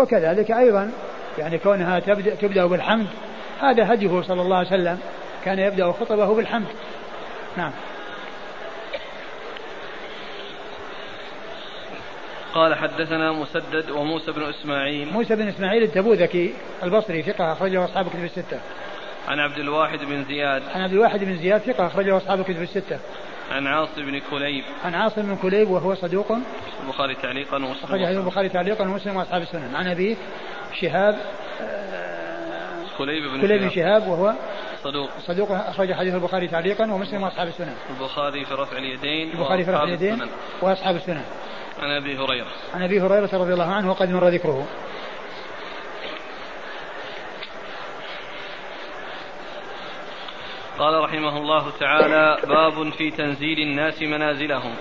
وكذلك أيضا يعني كونها تبدأ, تبدأ بالحمد هذا هديه صلى الله عليه وسلم كان يبدأ خطبه بالحمد نعم قال حدثنا مسدد وموسى بن إسماعيل موسى بن إسماعيل التبوذكي البصري ثقة أخرجه أصحاب الكتب الستة. عن عبد الواحد بن زياد عن عبد الواحد بن زياد ثقة أخرجه أصحاب الكتب الستة. عن عاصم بن كليب. عن عاصم بن كليب وهو صدوق. البخاري تعليقا ومسلم أخرج البخاري تعليقا ومسلم وأصحاب السنن عن أبيه شهاب كليب بن كليب بن شهاب. وهو صدوق. صدوق. أخرج حديث البخاري تعليقا ومسلم وأصحاب السنن البخاري في رفع اليدين البخاري في رفع اليدين وأصحاب السنن عن أبي هريرة. عن أبي هريرة رضي الله عنه وقد مر ذكره. قال رحمه الله تعالى باب في تنزيل الناس منازلهم.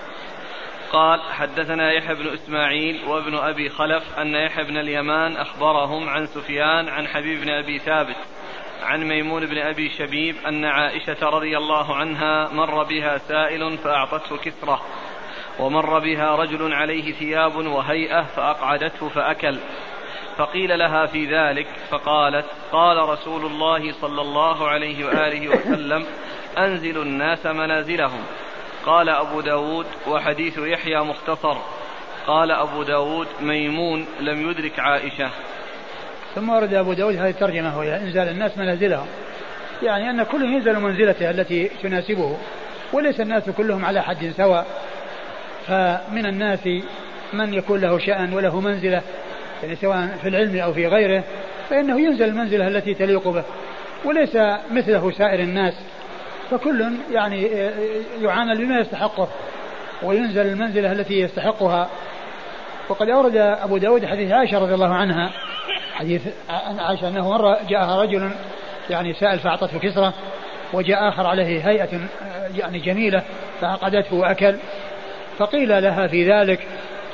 قال حدثنا يحيى بن إسماعيل وابن أبي خلف أن يحيى بن اليمان أخبرهم عن سفيان عن حبيب بن أبي ثابت عن ميمون بن أبي شبيب أن عائشة رضي الله عنها مر بها سائل فأعطته كسرة ومر بها رجل عليه ثياب وهيئة فأقعدته فأكل. فقيل لها في ذلك فقالت قال رسول الله صلى الله عليه وآله وسلم أنزلوا الناس منازلهم. قال أبو داود وحديث يحيى مختصر. قال أبو داود ميمون لم يدرك عائشة. ثم ورد أبو داود هذه الترجمة وهي إنزال الناس منازلهم. يعني أن كل ينزل منزلته التي تناسبه وليس الناس كلهم على حد سواء. فمن الناس من يكون له شأن وله منزلة يعني سواء في العلم أو في غيره فإنه ينزل المنزلة التي تليق به وليس مثله سائر الناس فكل يعني يعامل بما يستحقه وينزل المنزلة التي يستحقها. وقد أورد أبو داود حديث عائشة رضي الله عنها حديث عائشة أنه مرة جاءها رجل يعني سائل فأعطته كسرة وجاء آخر عليه هيئة يعني جميلة فعقدته وأكل فقيل لها في ذلك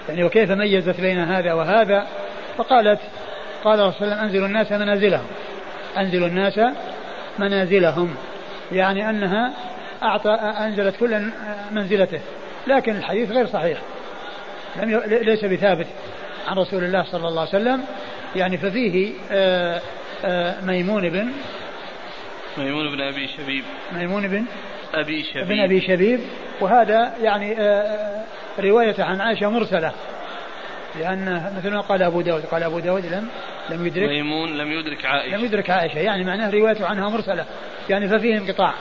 يعني وكيف ميزت بين هذا وهذا؟ فقالت قال رسول الله أنزلوا الناس منازلهم. أنزلوا الناس منازلهم. يعني أنها أعطى أنزلت كل منزلته. لكن الحديث غير صحيح. لم ليس بثابت عن رسول الله صلى الله عليه وسلم. يعني ففيه آآ آآ ميمون بن ميمون بن أبي شبيب. ميمون بن أبي شبيب. بن أبي شبيب. وهذا يعني رواية عن عائشة مرسلة. لأن مثل ما قال أبو داود قال أبو داود لم لم يدرك ميمون لم يدرك عائشة. لم يدرك عائشة يعني معناه روايته عنها مرسلة يعني ففيه انقطاع.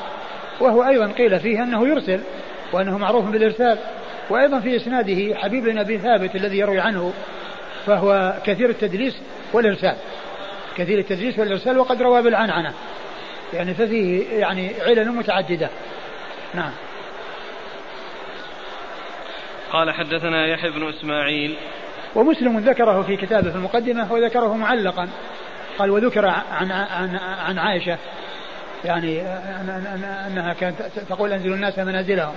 وهو أيضا قيل فيه أنه يرسل وأنه معروف بالإرسال وأيضا في إسناده حبيب بن أبي ثابت الذي يروي عنه فهو كثير التدليس والإرسال. كثير التدليس والإرسال وقد روى بالعنعنة. يعني ففيه يعني علل متعددة. نعم. قال حدثنا يحيى بن إسماعيل ومسلم ذكره في كتابه في المقدمة وذكره معلقا. قال وذكر عن عن عن عائشة. يعني أنها كانت تقول أنزل الناس منازلهم.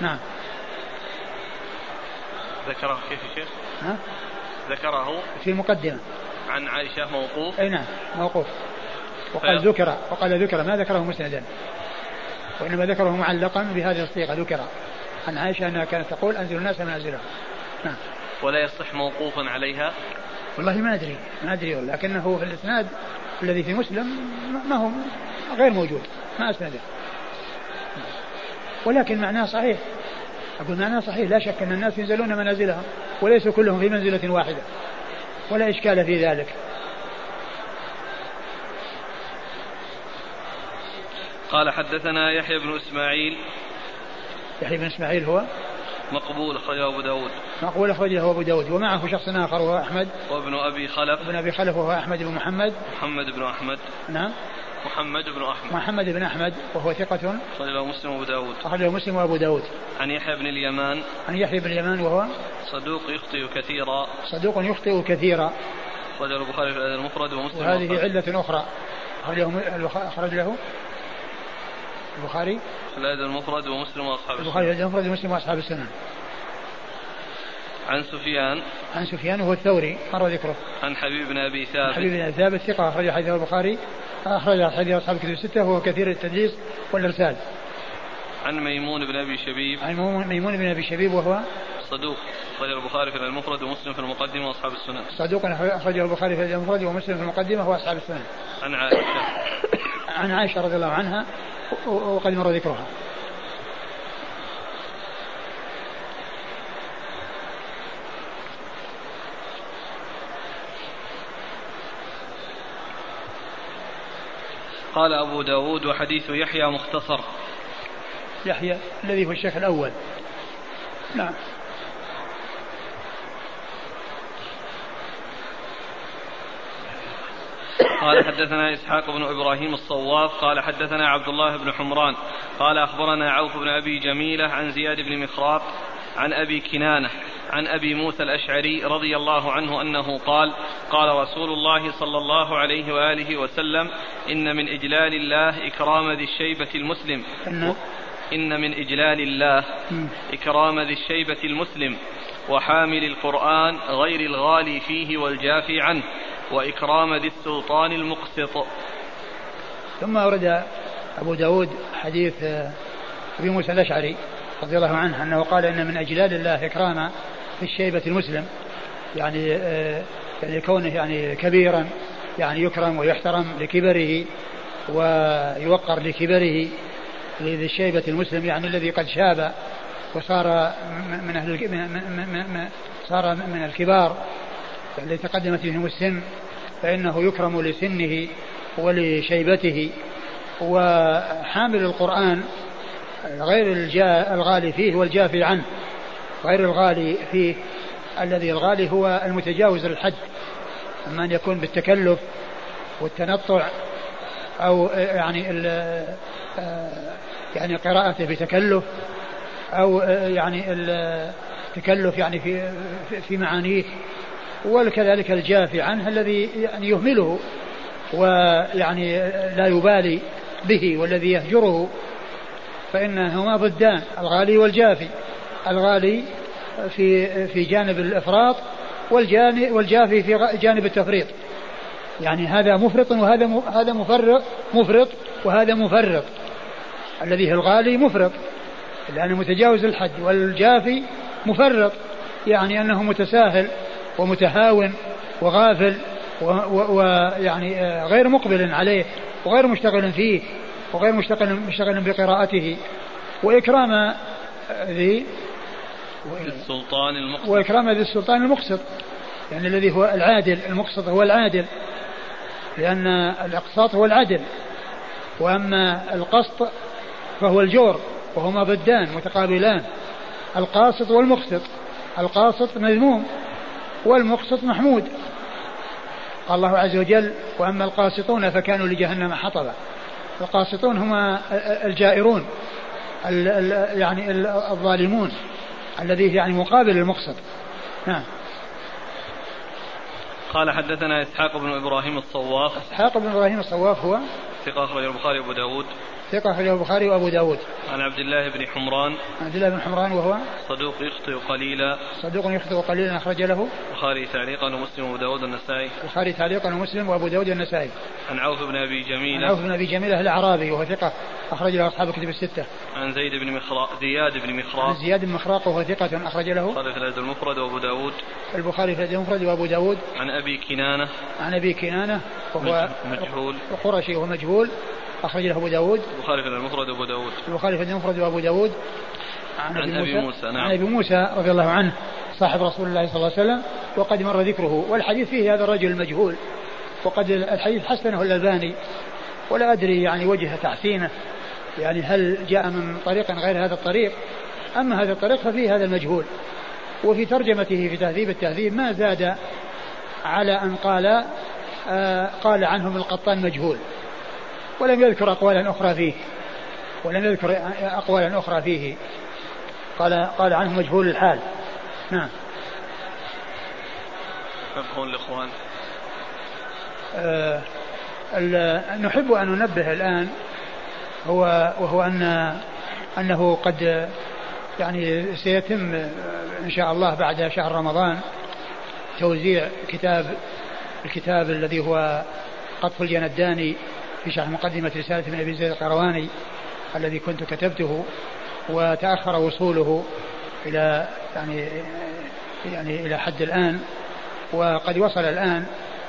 نعم. ذكره كيف يا شيخ؟ ها؟ ذكره في المقدمة. عن عائشة موقوف. أي نعم موقوف. وقال ذكر وقال ذكر ما ذكره مسندا. وإنما ذكره معلقا بهذه الصيغة ذكر. عن عائشة أنها كانت تقول أنزل الناس منازلهم. نعم. ولا يصح موقوفا عليها؟ والله ما أدري ما أدري لكنه في الإسناد الذي في مسلم ما هو غير موجود ما أسنده ولكن معناه صحيح أقول معناه صحيح لا شك أن الناس ينزلون منازلهم وليسوا كلهم في منزلة واحدة ولا إشكال في ذلك. قال حدثنا يحيى بن إسماعيل. يحيى بن إسماعيل هو؟ مقبول أخرجه أبو داود. مقبول أخرجه أبو داود. ومعه شخص آخر وهو أحمد. وابن أبي خلف. ابن أبي خلف وهو أحمد بن محمد. محمد بن أحمد. نعم. محمد بن أحمد. محمد بن أحمد وهو ثقة. أخرجه مسلم وأبو داود. أخرجه مسلم وأبو داود. عن يحيى بن اليمان. عن يحيى بن اليمان وهو صدوق يخطئ كثيرا. صدوق يخطئ كثيرا. أخرجه البخاري في الأدب المفرد ومسلم وهذه علة أخرى. أخرج له البخاري؟ الأدب المفرد ومسلم وأصحاب البخاري الأدب المفرد ومسلم وأصحاب السنن عن سفيان. عن سفيان وهو الثوري. مر ذكره. عن حبيب بن أبي ثابت. حبيب بن أبي ثابت ثقة أخرج حديث البخاري. أخرج حديث أصحاب الكتب الستة وهو كثير التدليس والإرسال. عن ميمون بن أبي شبيب. عن ميمون بن أبي شبيب وهو صدوق أخرجه البخاري في المفرد ومسلم في المقدمة وأصحاب السنن صدوق أخرجه البخاري في المفرد ومسلم في المقدمة وأصحاب السنن عن عائشة. عن عائشة رضي الله عنها وقد مر ذكرها. قال أبو داود وحديث يحيى مختصر. يحيى الذي هو الشيخ الأول. نعم. قال حدثنا إسحاق بن إبراهيم الصواف قال حدثنا عبد الله بن حمران قال أخبرنا عوف بن أبي جميلة عن زياد بن مخراق عن أبي كنانة عن أبي موسى الأشعري رضي الله عنه أنه قال قال رسول الله صلى الله عليه وآله وسلم إن من إجلال الله إكرام ذي الشيبة المسلم. إن من إجلال الله إكرام ذي الشيبة المسلم وحامل القرآن غير الغالي فيه والجافي عنه. وإكرام ذي السلطان المقسط. ثم أورد أبو داود حديث أبي موسى الأشعري رضي الله عنه أنه قال إن من أجلال الله إكرام في الشيبة المسلم. يعني يعني كونه يعني كبيرا يعني يكرم ويحترم لكبره ويوقر لكبره لذي الشيبة المسلم يعني الذي قد شاب وصار من أهل صار من الكبار. الذي تقدمت بهم السن فإنه يكرم لسنه ولشيبته. وحامل القرآن غير الغالي فيه والجافي عنه. غير الغالي فيه. الذي الغالي هو المتجاوز الحد أما أن يكون بالتكلف والتنطع أو يعني يعني قراءته بتكلف أو يعني التكلف يعني في في معانيه. وكذلك الجافي عنه الذي يعني يهمله ويعني لا يبالي به والذي يهجره. فإنهما ضدان الغالي والجافي. الغالي في في جانب الإفراط والجانب والجافي في جانب التفريط. يعني هذا مفرط وهذا هذا مفرط مفرط وهذا مفرط. الذي هو الغالي مفرط لأنه متجاوز الحد والجافي مفرط. يعني أنه متساهل. ومتهاون وغافل ويعني آه، غير مقبل عليه وغير مشتغل فيه وغير مشتغل مشتغل بقراءته. وإكرام ذي السلطان المقسط وإكرام ذي السلطان المقسط يعني الذي هو العادل المقسط هو العادل. لأن الإقساط هو العدل. وأما القسط فهو الجور وهما ضدان متقابلان. القاسط والمقسط. القاسط مذموم. والمقسط محمود. قال الله عز وجل وأما القاسطون فكانوا لجهنم حطبا. القاسطون هما الجائرون يعني الظالمون الذي يعني مقابل المقسط. نعم. قال حدثنا إسحاق بن إبراهيم الصواف. إسحاق بن إبراهيم الصواف هو؟ ثقة أخرج البخاري وأبو داود. ثقة أخرجه البخاري وأبو داود. عن عبد الله بن حمران. عبد الله بن حمران وهو صدوق يخطئ قليلا. صدوق يخطئ قليلا أخرج له. البخاري تعليقا ومسلم وأبو داود النسائي البخاري تعليقا ومسلم وأبو داود النسائي عن عوف بن أبي جميلة. عن عوف بن أبي جميلة الأعرابي وهو ثقة أخرج له أصحاب الكتب الستة. عن زيد بن مخراق زياد بن مخراق عن زياد بن مخراق وهو ثقة أخرج له. البخاري في الأدب المفرد وأبو داود. البخاري في الأدب المفرد وأبو داود. عن أبي كنانة. عن أبي كنانة وهو مجهول. قرشي وهو مجهول. أخرج له أبو داود. البخاري في المفرد وأبو داود. البخاري في المفرد وأبو داود. عن, عن أبي موسى, نعم. عن أبي موسى رضي الله عنه صاحب رسول الله صلى الله عليه وسلم وقد مر ذكره. والحديث فيه هذا الرجل المجهول وقد الحديث حسنه الألباني. ولا أدري يعني وجه تحسينه يعني هل جاء من طريق غير هذا الطريق. أما هذا الطريق ففيه هذا المجهول. وفي ترجمته في تهذيب التهذيب ما زاد على أن قال آه قال عنهم القطان مجهول. ولم يذكر أقوالا أخرى فيه. ولم يذكر أقوالا أخرى فيه. قال قال عنه مجهول الحال. نعم. يقول الإخوان. آه نحب أن ننبه الآن هو وهو أن أنه قد يعني سيتم إن شاء الله بعد شهر رمضان توزيع كتاب الكتاب الذي هو قطف الجنداني في شرح مقدمة رسالة ابن أبي زيد القرواني الذي كنت كتبته وتأخر وصوله إلى يعني يعني إلى حد الآن وقد وصل الآن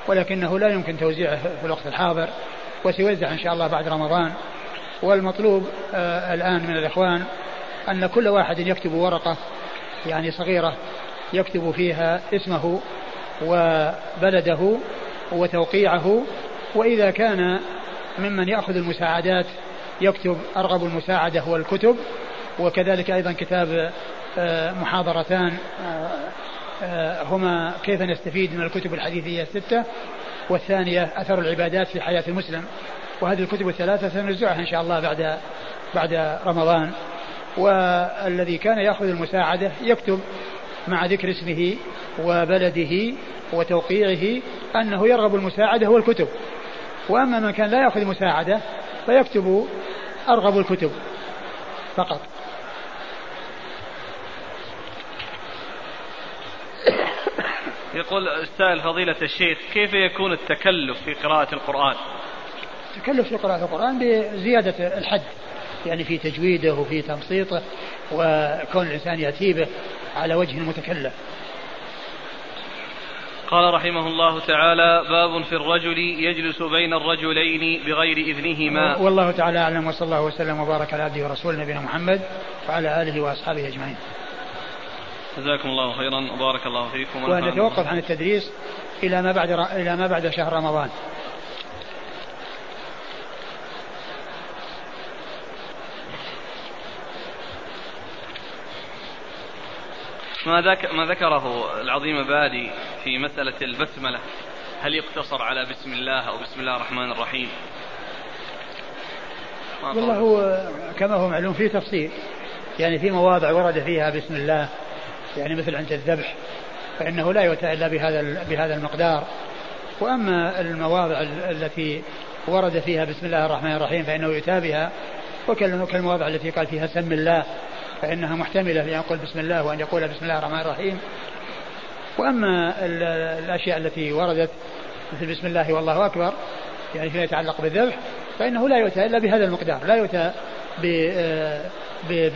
ولكنه لا يمكن توزيعه في الوقت الحاضر وسيوزع إن شاء الله بعد رمضان. والمطلوب آه الآن من الإخوان أن كل واحد يكتب ورقة يعني صغيرة يكتب فيها اسمه وبلده وتوقيعه وإذا كان ممن يأخذ المساعدات يكتب أرغب المساعدة والكتب وكذلك أيضا كتاب آه، محاضرتان آه، آه، هما كيف نستفيد من الكتب الحديثية الستة والثانية أثر العبادات في حياة المسلم. وهذه الكتب الثلاثة سنوزعها إن شاء الله بعد بعد رمضان. والذي كان يأخذ المساعدة يكتب مع ذكر اسمه وبلده وتوقيعه أنه يرغب المساعدة والكتب. وأما من كان لا يأخذ مساعدة فيكتب أرغب الكتب فقط يقول أستاذ فضيلة الشيخ كيف يكون التكلف في قراءة القرآن؟ التكلف في قراءة القرآن بزيادة الحد يعني في تجويده وفي تمصيطه وكون الإنسان يأتي به على وجه متكلف قال رحمه الله تعالى باب في الرجل يجلس بين الرجلين بغير إذنهما. والله تعالى أعلم وصلى الله وسلم وبارك على عبده ورسوله نبينا محمد وعلى آله وأصحابه أجمعين. جزاكم الله خيرا وبارك الله فيكم. ونتوقف عن التدريس إلى ما بعد إلى ما بعد شهر رمضان. ما, ذك ما ذكره العظيم بادي في مسألة البسملة. هل يقتصر على بسم الله أو بسم الله الرحمن الرحيم؟ والله هو كما هو معلوم في تفصيل. يعني في مواضع ورد فيها بسم الله. يعني مثل عند الذبح فإنه لا يؤتى إلا بهذا بهذا المقدار. وأما المواضع التي ورد فيها بسم الله الرحمن الرحيم فإنه يؤتى بها وكالمواضع التي قال فيها سم الله. فإنها محتملة لأن يقول بسم الله وأن يقول بسم الله الرحمن الرحيم. وأما الأشياء التي وردت مثل بسم الله والله أكبر يعني فيما يتعلق بالذبح فإنه لا يؤتى إلا بهذا المقدار لا يؤتى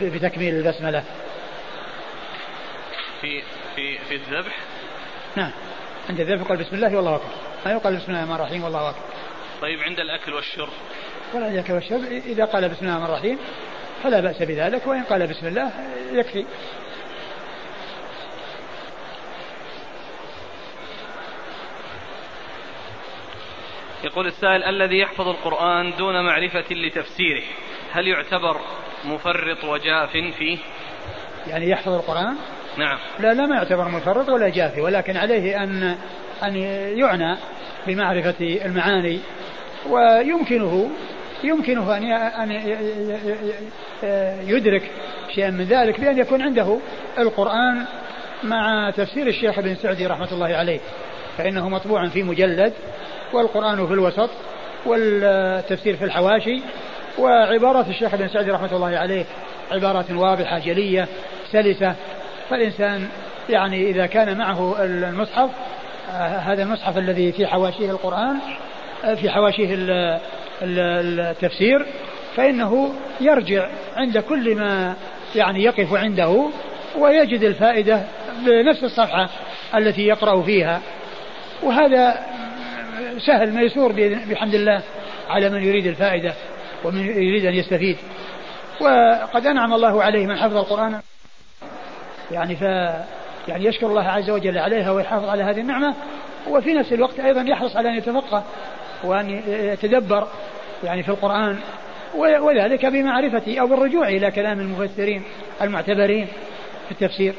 بتكميل البسملة. في في في الذبح؟ نعم. عند الذبح يقول بسم الله والله أكبر ما يقال بسم الله الرحمن الرحيم والله أكبر. طيب عند الأكل والشرب؟ ولا عند الأكل والشرب إذا قال بسم الله الرحمن الرحيم فلا بأس بذلك وإن قال بسم الله يكفي يقول السائل الذي يحفظ القرآن دون معرفة لتفسيره هل يعتبر مفرط وجاف فيه؟ يعني يحفظ القرآن؟ نعم لا لا ما يعتبر مفرط ولا جافي ولكن عليه أن أن يعنى بمعرفة المعاني ويمكنه يمكنه أن أن يدرك شيئا من ذلك بأن يكون عنده القرآن مع تفسير الشيخ ابن سعدي رحمة الله عليه. فإنه مطبوع في مجلد والقرآن في الوسط والتفسير في الحواشي وعبارات الشيخ ابن سعدي رحمة الله عليه عبارات واضحة جلية سلسة. فالإنسان يعني إذا كان معه المصحف هذا المصحف الذي في حواشيه القرآن في حواشيه التفسير فإنه يرجع عند كل ما يعني يقف عنده ويجد الفائدة بنفس الصفحة التي يقرأ فيها. وهذا سهل ميسور بحمد الله على من يريد الفائدة ومن يريد أن يستفيد. وقد أنعم الله عليه من حفظ القرآن. يعني ف يعني يشكر الله عز وجل عليها ويحافظ على هذه النعمة. وفي نفس الوقت أيضا يحرص على أن يتفقه. وأن يتدبر يعني في القرآن وذلك بمعرفة أو بالرجوع إلى كلام المفسرين المعتبرين في التفسير.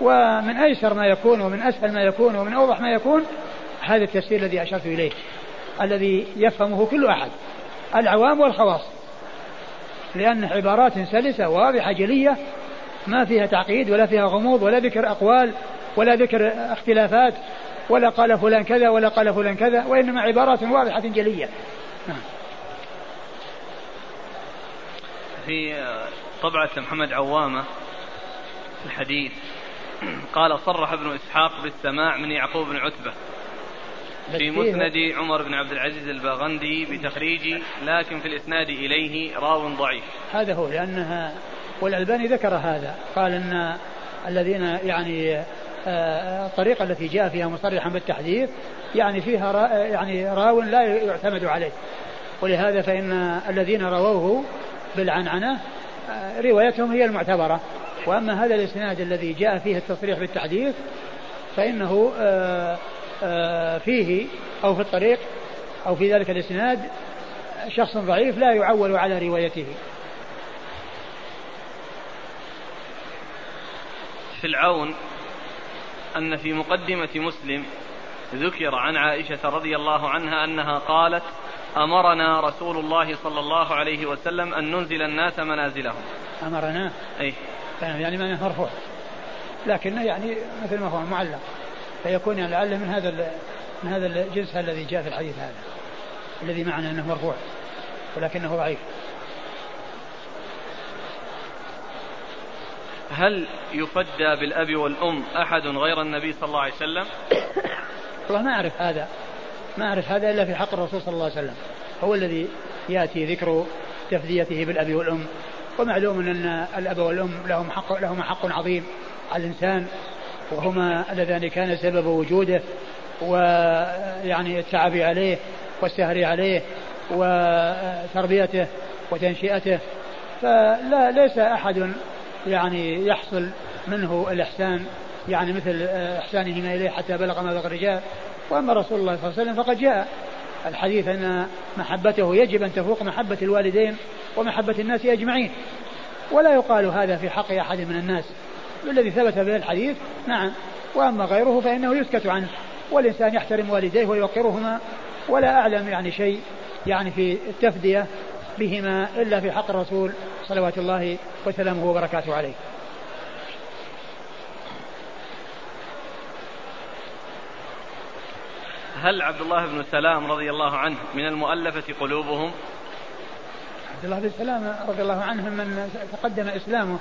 ومن أيسر ما يكون ومن أسهل ما يكون ومن أوضح ما يكون هذا التفسير الذي أشرت إليه الذي يفهمه كل أحد العوام والخواص. لأن عبارات سلسة واضحة جلية ما فيها تعقيد ولا فيها غموض ولا ذكر أقوال ولا ذكر اختلافات ولا قال فلان كذا ولا قال فلان كذا وإنما عبارات واضحة جلية. في طبعة محمد عوامة الحديث قال صرح ابن إسحاق بالسماع من يعقوب بن عتبة في مسند عمر بن عبد العزيز الباغندي بتخريج لكن في الإسناد إليه راو ضعيف هذا هو لأنها والألباني ذكر هذا قال أن الذين يعني الطريقة التي جاء فيها مصرحا بالتحديث يعني فيها را يعني راو لا يعتمد عليه. ولهذا فإن الذين رووه بالعنعنة آه، روايتهم هي المعتبرة. وأما هذا الإسناد الذي جاء فيه التصريح بالتحديث فإنه آه، فيه أو في الطريق أو في ذلك الإسناد شخص ضعيف لا يعول على روايته. في العون أن في مقدمة مسلم ذكر عن عائشة رضي الله عنها أنها قالت أمرنا رسول الله صلى الله عليه وسلم أن ننزل الناس منازلهم. أمرنا؟ أي. يعني معناه مرفوع. لكنه يعني مثل ما هو معلق. فيكون يعني لعله من هذا من هذا الجنس الذي جاء في الحديث هذا. الذي معنى أنه مرفوع. ولكنه ضعيف. هل يفدى بالأب والأم أحد غير النبي صلى الله عليه وسلم؟ والله ما أعرف هذا ما أعرف هذا إلا في حق الرسول صلى الله عليه وسلم. هو الذي يأتي ذكر تفديته بالأب والأم. ومعلوم أن الأب والأم لهم حق لهما حق عظيم على الإنسان. وهما اللذان كان سبب وجوده ويعني التعب عليه والسهر عليه وتربيته وتنشئته. فلا ليس أحد يعني يحصل منه الإحسان يعني مثل إحسانهما إليه حتى بلغ مبلغ الرجال. وأما رسول الله صلى الله عليه وسلم فقد جاء. الحديث أن محبته يجب أن تفوق محبة الوالدين ومحبة الناس أجمعين. ولا يقال هذا في حق أحد من الناس. الذي ثبت به الحديث نعم. وأما غيره فإنه يسكت عنه. والإنسان يحترم والديه ويوقرهما. ولا أعلم يعني شيء يعني في التفدية بهما إلا في حق الرسول صلوات الله وسلامه وبركاته عليه. هل عبد الله بن سلام رضي الله عنه من المؤلفة قلوبهم؟ عبد الله بن سلام رضي الله عنه ممن تقدم إسلامه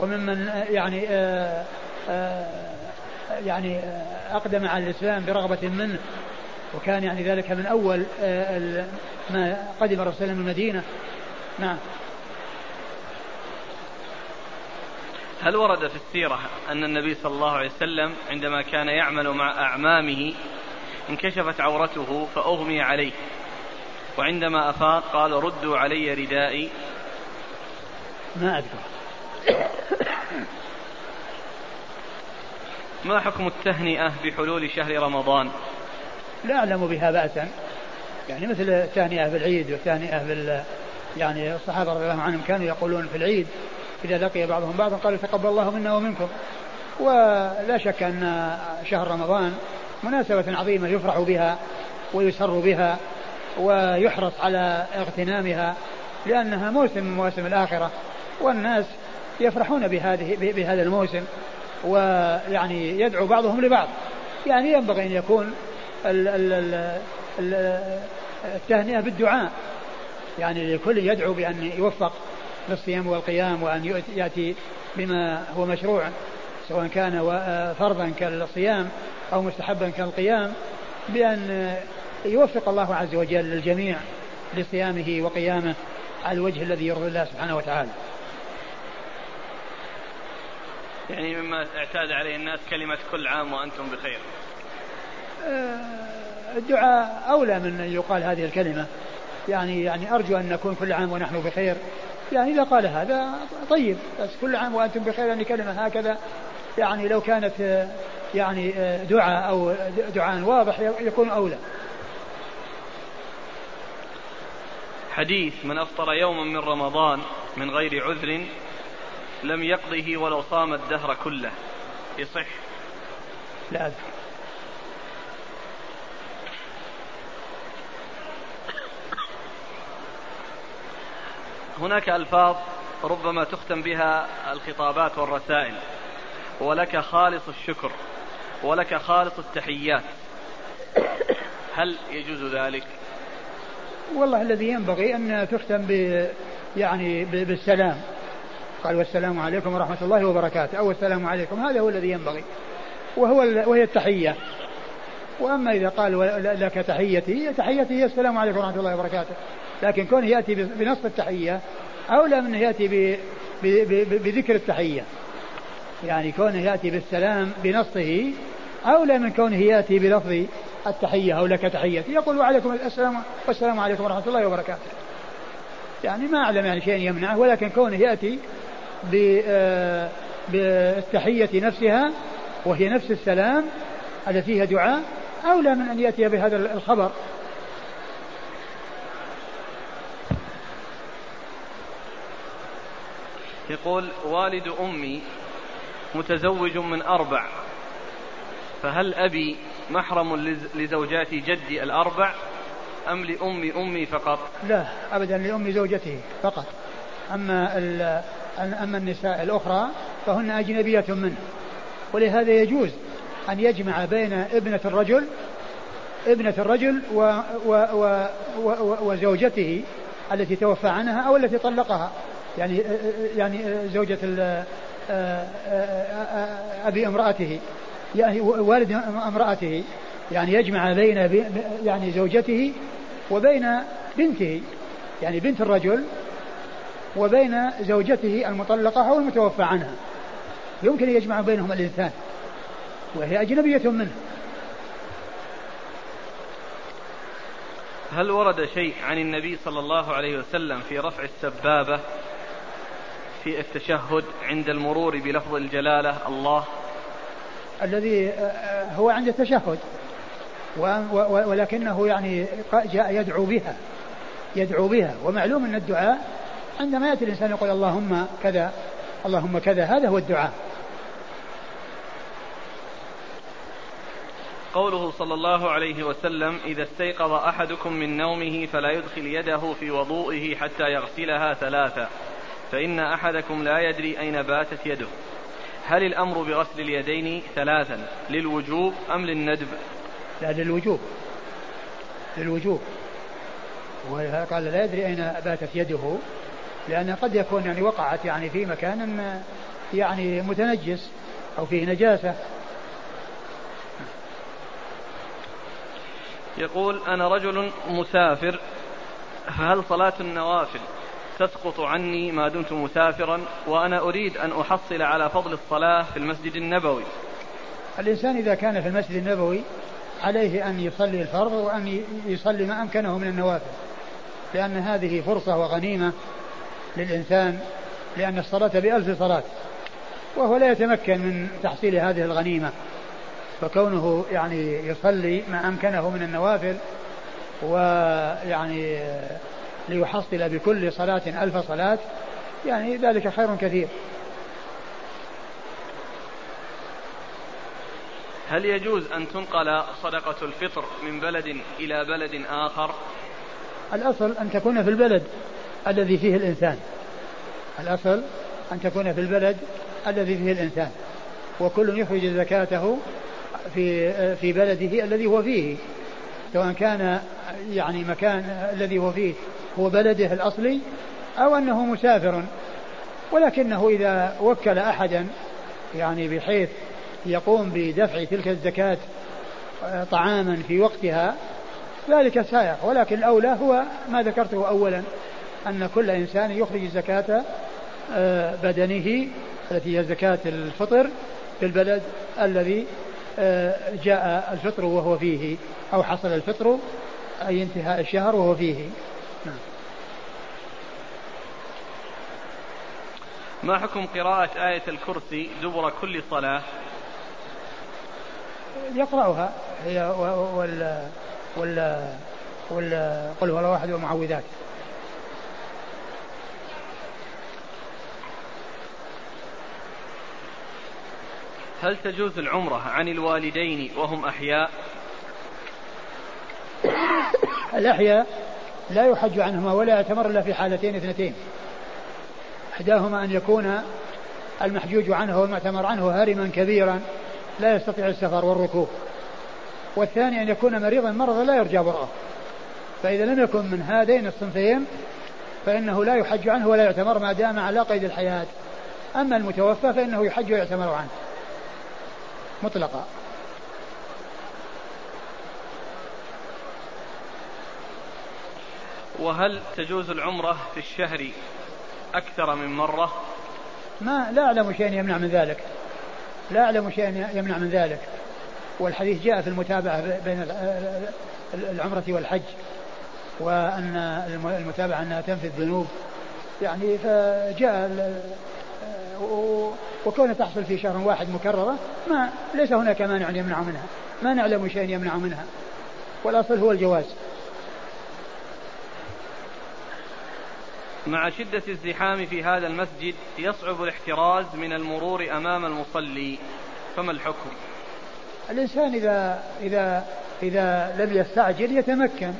وممن يعني آآ آه، آآ آه، يعني أقدم على الإسلام برغبة منه. وكان يعني ذلك من أول آه، ما قدم الرسول من المدينة. نعم. هل ورد في السيرة أن النبي صلى الله عليه وسلم عندما كان يعمل مع أعمامه انكشفت عورته فأغمي عليه وعندما أفاق قال ردوا علي ردائي؟ ما أذكر ما حكم التهنئة بحلول شهر رمضان؟ لا أعلم بها بأسا. يعني مثل التهنئة بالعيد والتهنئة بال يعني الصحابة رضي الله عنهم كانوا يقولون في العيد إذا لقي بعضهم بعضا قالوا تقبل الله منا ومنكم. ولا شك أن شهر رمضان مناسبة عظيمة يفرح بها ويسر بها ويحرص على اغتنامها لأنها موسم من مواسم الآخرة والناس يفرحون بهذه بهذا الموسم ويعني يدعو بعضهم لبعض. يعني ينبغي أن يكون التهنئة بالدعاء. يعني لكل يدعو بأن يوفق للصيام والقيام وأن يأتي بما هو مشروع سواء كان فرضا كالصيام أو مستحبا كالقيام بأن يوفق الله عز وجل الجميع لصيامه وقيامه على الوجه الذي يرضي الله سبحانه وتعالى. يعني مما اعتاد عليه الناس كلمة كل عام وأنتم بخير. آه، الدعاء أولى من أن يقال هذه الكلمة. يعني يعني أرجو أن نكون كل عام ونحن بخير. يعني إذا قال هذا طيب بس كل عام وأنتم بخير يعني كلمة هكذا. يعني لو كانت يعني دعاء أو دعاء واضح يكون أولى. حديث من أفطر يوما من رمضان من غير عذر لم يقضه ولو صام الدهر كله. يصح. لا أذكر. هناك ألفاظ ربما تختم بها الخطابات والرسائل. ولك خالص الشكر ولك خالص التحيات. هل يجوز ذلك؟ والله الذي ينبغي أن تختم ب يعني بالسلام. قال والسلام عليكم ورحمة الله وبركاته. أو السلام عليكم هذا هو الذي ينبغي. وهو وهي التحية. وأما إذا قال لك تحيتي تحيتي هي السلام عليكم ورحمة الله وبركاته. لكن كونه يأتي بنصف التحية أولى من يأتي بذكر التحية. يعني كونه يأتي بالسلام بنصه أولى من كونه يأتي بلفظ التحية أو لك تحية. يقول وعليكم السلام والسلام عليكم ورحمة الله وبركاته. يعني ما أعلم يعني شيء يمنعه ولكن كونه يأتي آه، بالتحية نفسها وهي نفس السلام التي فيها دعاء أولى من أن يأتي بهذا الخبر. يقول والد أمي متزوج من أربع فهل أبي محرم لزوجات جدي الأربع أم لأم أمي فقط؟ لا أبدا لأم زوجته فقط. أما أما النساء الأخرى فهن أجنبية منه. ولهذا يجوز أن يجمع بين ابنة الرجل ابنة الرجل و و و و وزوجته التي توفى عنها أو التي طلقها. يعني يعني زوجة أبي امرأته. يعني والد امرأته. يعني يجمع بين يعني زوجته وبين بنته. يعني بنت الرجل وبين زوجته المطلقة أو المتوفى عنها. يمكن أن يجمع بينهم الإنسان. وهي أجنبية منه. هل ورد شيء عن النبي صلى الله عليه وسلم في رفع السبابة في التشهد عند المرور بلفظ الجلالة الله. الذي آه، آه، هو عند التشهد. ولكنه يعني جاء يدعو بها. يدعو بها. ومعلوم أن الدعاء عندما يأتي الإنسان يقول اللهم كذا اللهم كذا هذا هو الدعاء. قوله صلى الله عليه وسلم إذا استيقظ أحدكم من نومه فلا يدخل يده في وضوئه حتى يغسلها ثلاثة. فإن أحدكم لا يدري أين باتت يده. هل الأمر بغسل اليدين ثلاثا للوجوب أم للندب؟ لا للوجوب. للوجوب. وقال لا يدري أين باتت يده لأن قد يكون يعني وقعت يعني في مكان يعني متنجس أو فيه نجاسة. يقول أنا رجل مسافر فهل صلاة النوافل تسقط عني ما دمت مسافرا وأنا أريد أن أحصل على فضل الصلاة في المسجد النبوي. الإنسان إذا كان في المسجد النبوي عليه أن يصلي الفرض وأن يصلي ما أمكنه من النوافل لأن هذه فرصة وغنيمة للإنسان لأن الصلاة بألف صلاة وهو لا يتمكن من تحصيل هذه الغنيمة فكونه يعني يصلي ما أمكنه من النوافل ويعني ليحصل بكل صلاة ألف صلاة يعني ذلك خير كثير. هل يجوز أن تنقل صدقة الفطر من بلد إلى بلد آخر؟ الأصل أن تكون في البلد الذي فيه الإنسان. الأصل أن تكون في البلد الذي فيه الإنسان. وكل يخرج زكاته في في بلده الذي هو فيه سواء كان يعني مكان الذي هو فيه. هو بلده الأصلي أو أنه مسافر. ولكنه إذا وكل أحدا يعني بحيث يقوم بدفع تلك الزكاة آه، طعاما في وقتها ذلك سائق. ولكن الأولى هو ما ذكرته أولا أن كل إنسان يخرج زكاة آه، بدنه التي هي زكاة الفطر في البلد الذي آه، جاء الفطر وهو فيه أو حصل الفطر أي انتهاء الشهر وهو فيه. ما حكم قراءة آية الكرسي دبر كل صلاة؟ يقرأها. هي وال وال وال قل هو الله واحد ومعوذات هل تجوز العمرة عن الوالدين وهم أحياء؟ الأحياء لا يحج عنهما ولا يعتمر إلا في حالتين اثنتين. إحداهما أن يكون المحجوج عنه والمعتمر عنه هرما كبيرا لا يستطيع السفر والركوب. والثاني أن يكون مريضا مرضا لا يرجى برأه فإذا لم يكن من هذين الصنفين فإنه لا يحج عنه ولا يعتمر ما دام على قيد الحياة. أما المتوفى فإنه يحج ويعتمر عنه. مطلقا. وهل تجوز العمرة في الشهر أكثر من مرة. ما لا أعلم شيء يمنع من ذلك. لا أعلم شيئا يمنع من ذلك. والحديث جاء في المتابعة بين العمرة والحج وأن المتابعة أنها تنفي الذنوب. يعني فجاء وكونها تحصل في شهر واحد مكررة ما ليس هناك مانع يمنع منها. ما نعلم شيئا يمنع منها. والأصل هو الجواز. مع شدة الزحام في هذا المسجد يصعب الاحتراز من المرور أمام المصلي فما الحكم؟ الإنسان إذا إذا إذا لم يستعجل يتمكن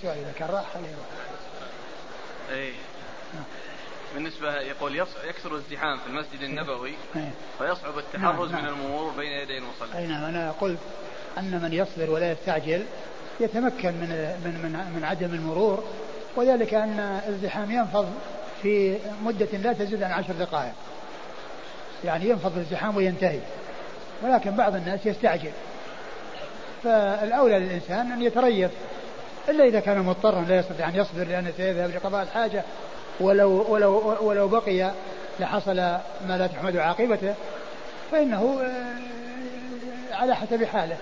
السؤال إذا كان راح خليه يروح. إيه. نعم. بالنسبة يقول يكثر الزحام في المسجد النبوي إيه. فيصعب التحرز نعم. من. المرور بين يدي المصلي. أي نعم أنا قلت أن من يصبر ولا يستعجل يتمكن من من من, من عدم المرور وذلك أن الزحام ينفض في مدة لا تزيد عن عشر دقائق. يعني ينفض الزحام وينتهي. ولكن بعض الناس يستعجل. فالأولى للإنسان أن يتريث إلا إذا كان مضطرا لا يستطيع أن يصبر لأنه سيذهب لقضاء الحاجة ولو ولو ولو بقي لحصل ما لا تحمد عاقبته فإنه آه، على حسب حاله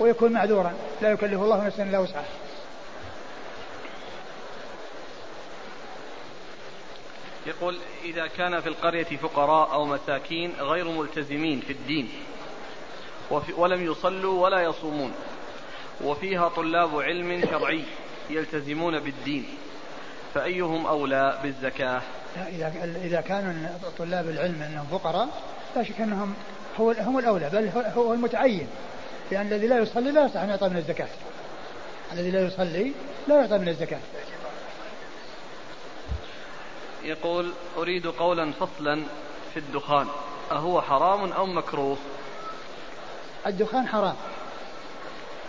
ويكون معذورا. لا يكلف الله نفسا إلا وسعها. يقول إذا كان في القرية فقراء أو مساكين غير ملتزمين في الدين. ولم يصلوا ولا يصومون. وفيها طلاب علم شرعي يلتزمون بالدين. فأيهم أولى بالزكاة؟ إذا إذا كانوا طلاب العلم أنهم فقراء لا شك أنهم هو هم الأولى بل هو المتعين لأن الذي لا يصلي لا يصح أن يعطى من الزكاة. الذي لا يصلي لا يعطى من الزكاة. يقول أريد قولا فصلا في الدخان. أهو حرام أو مكروه؟ الدخان حرام.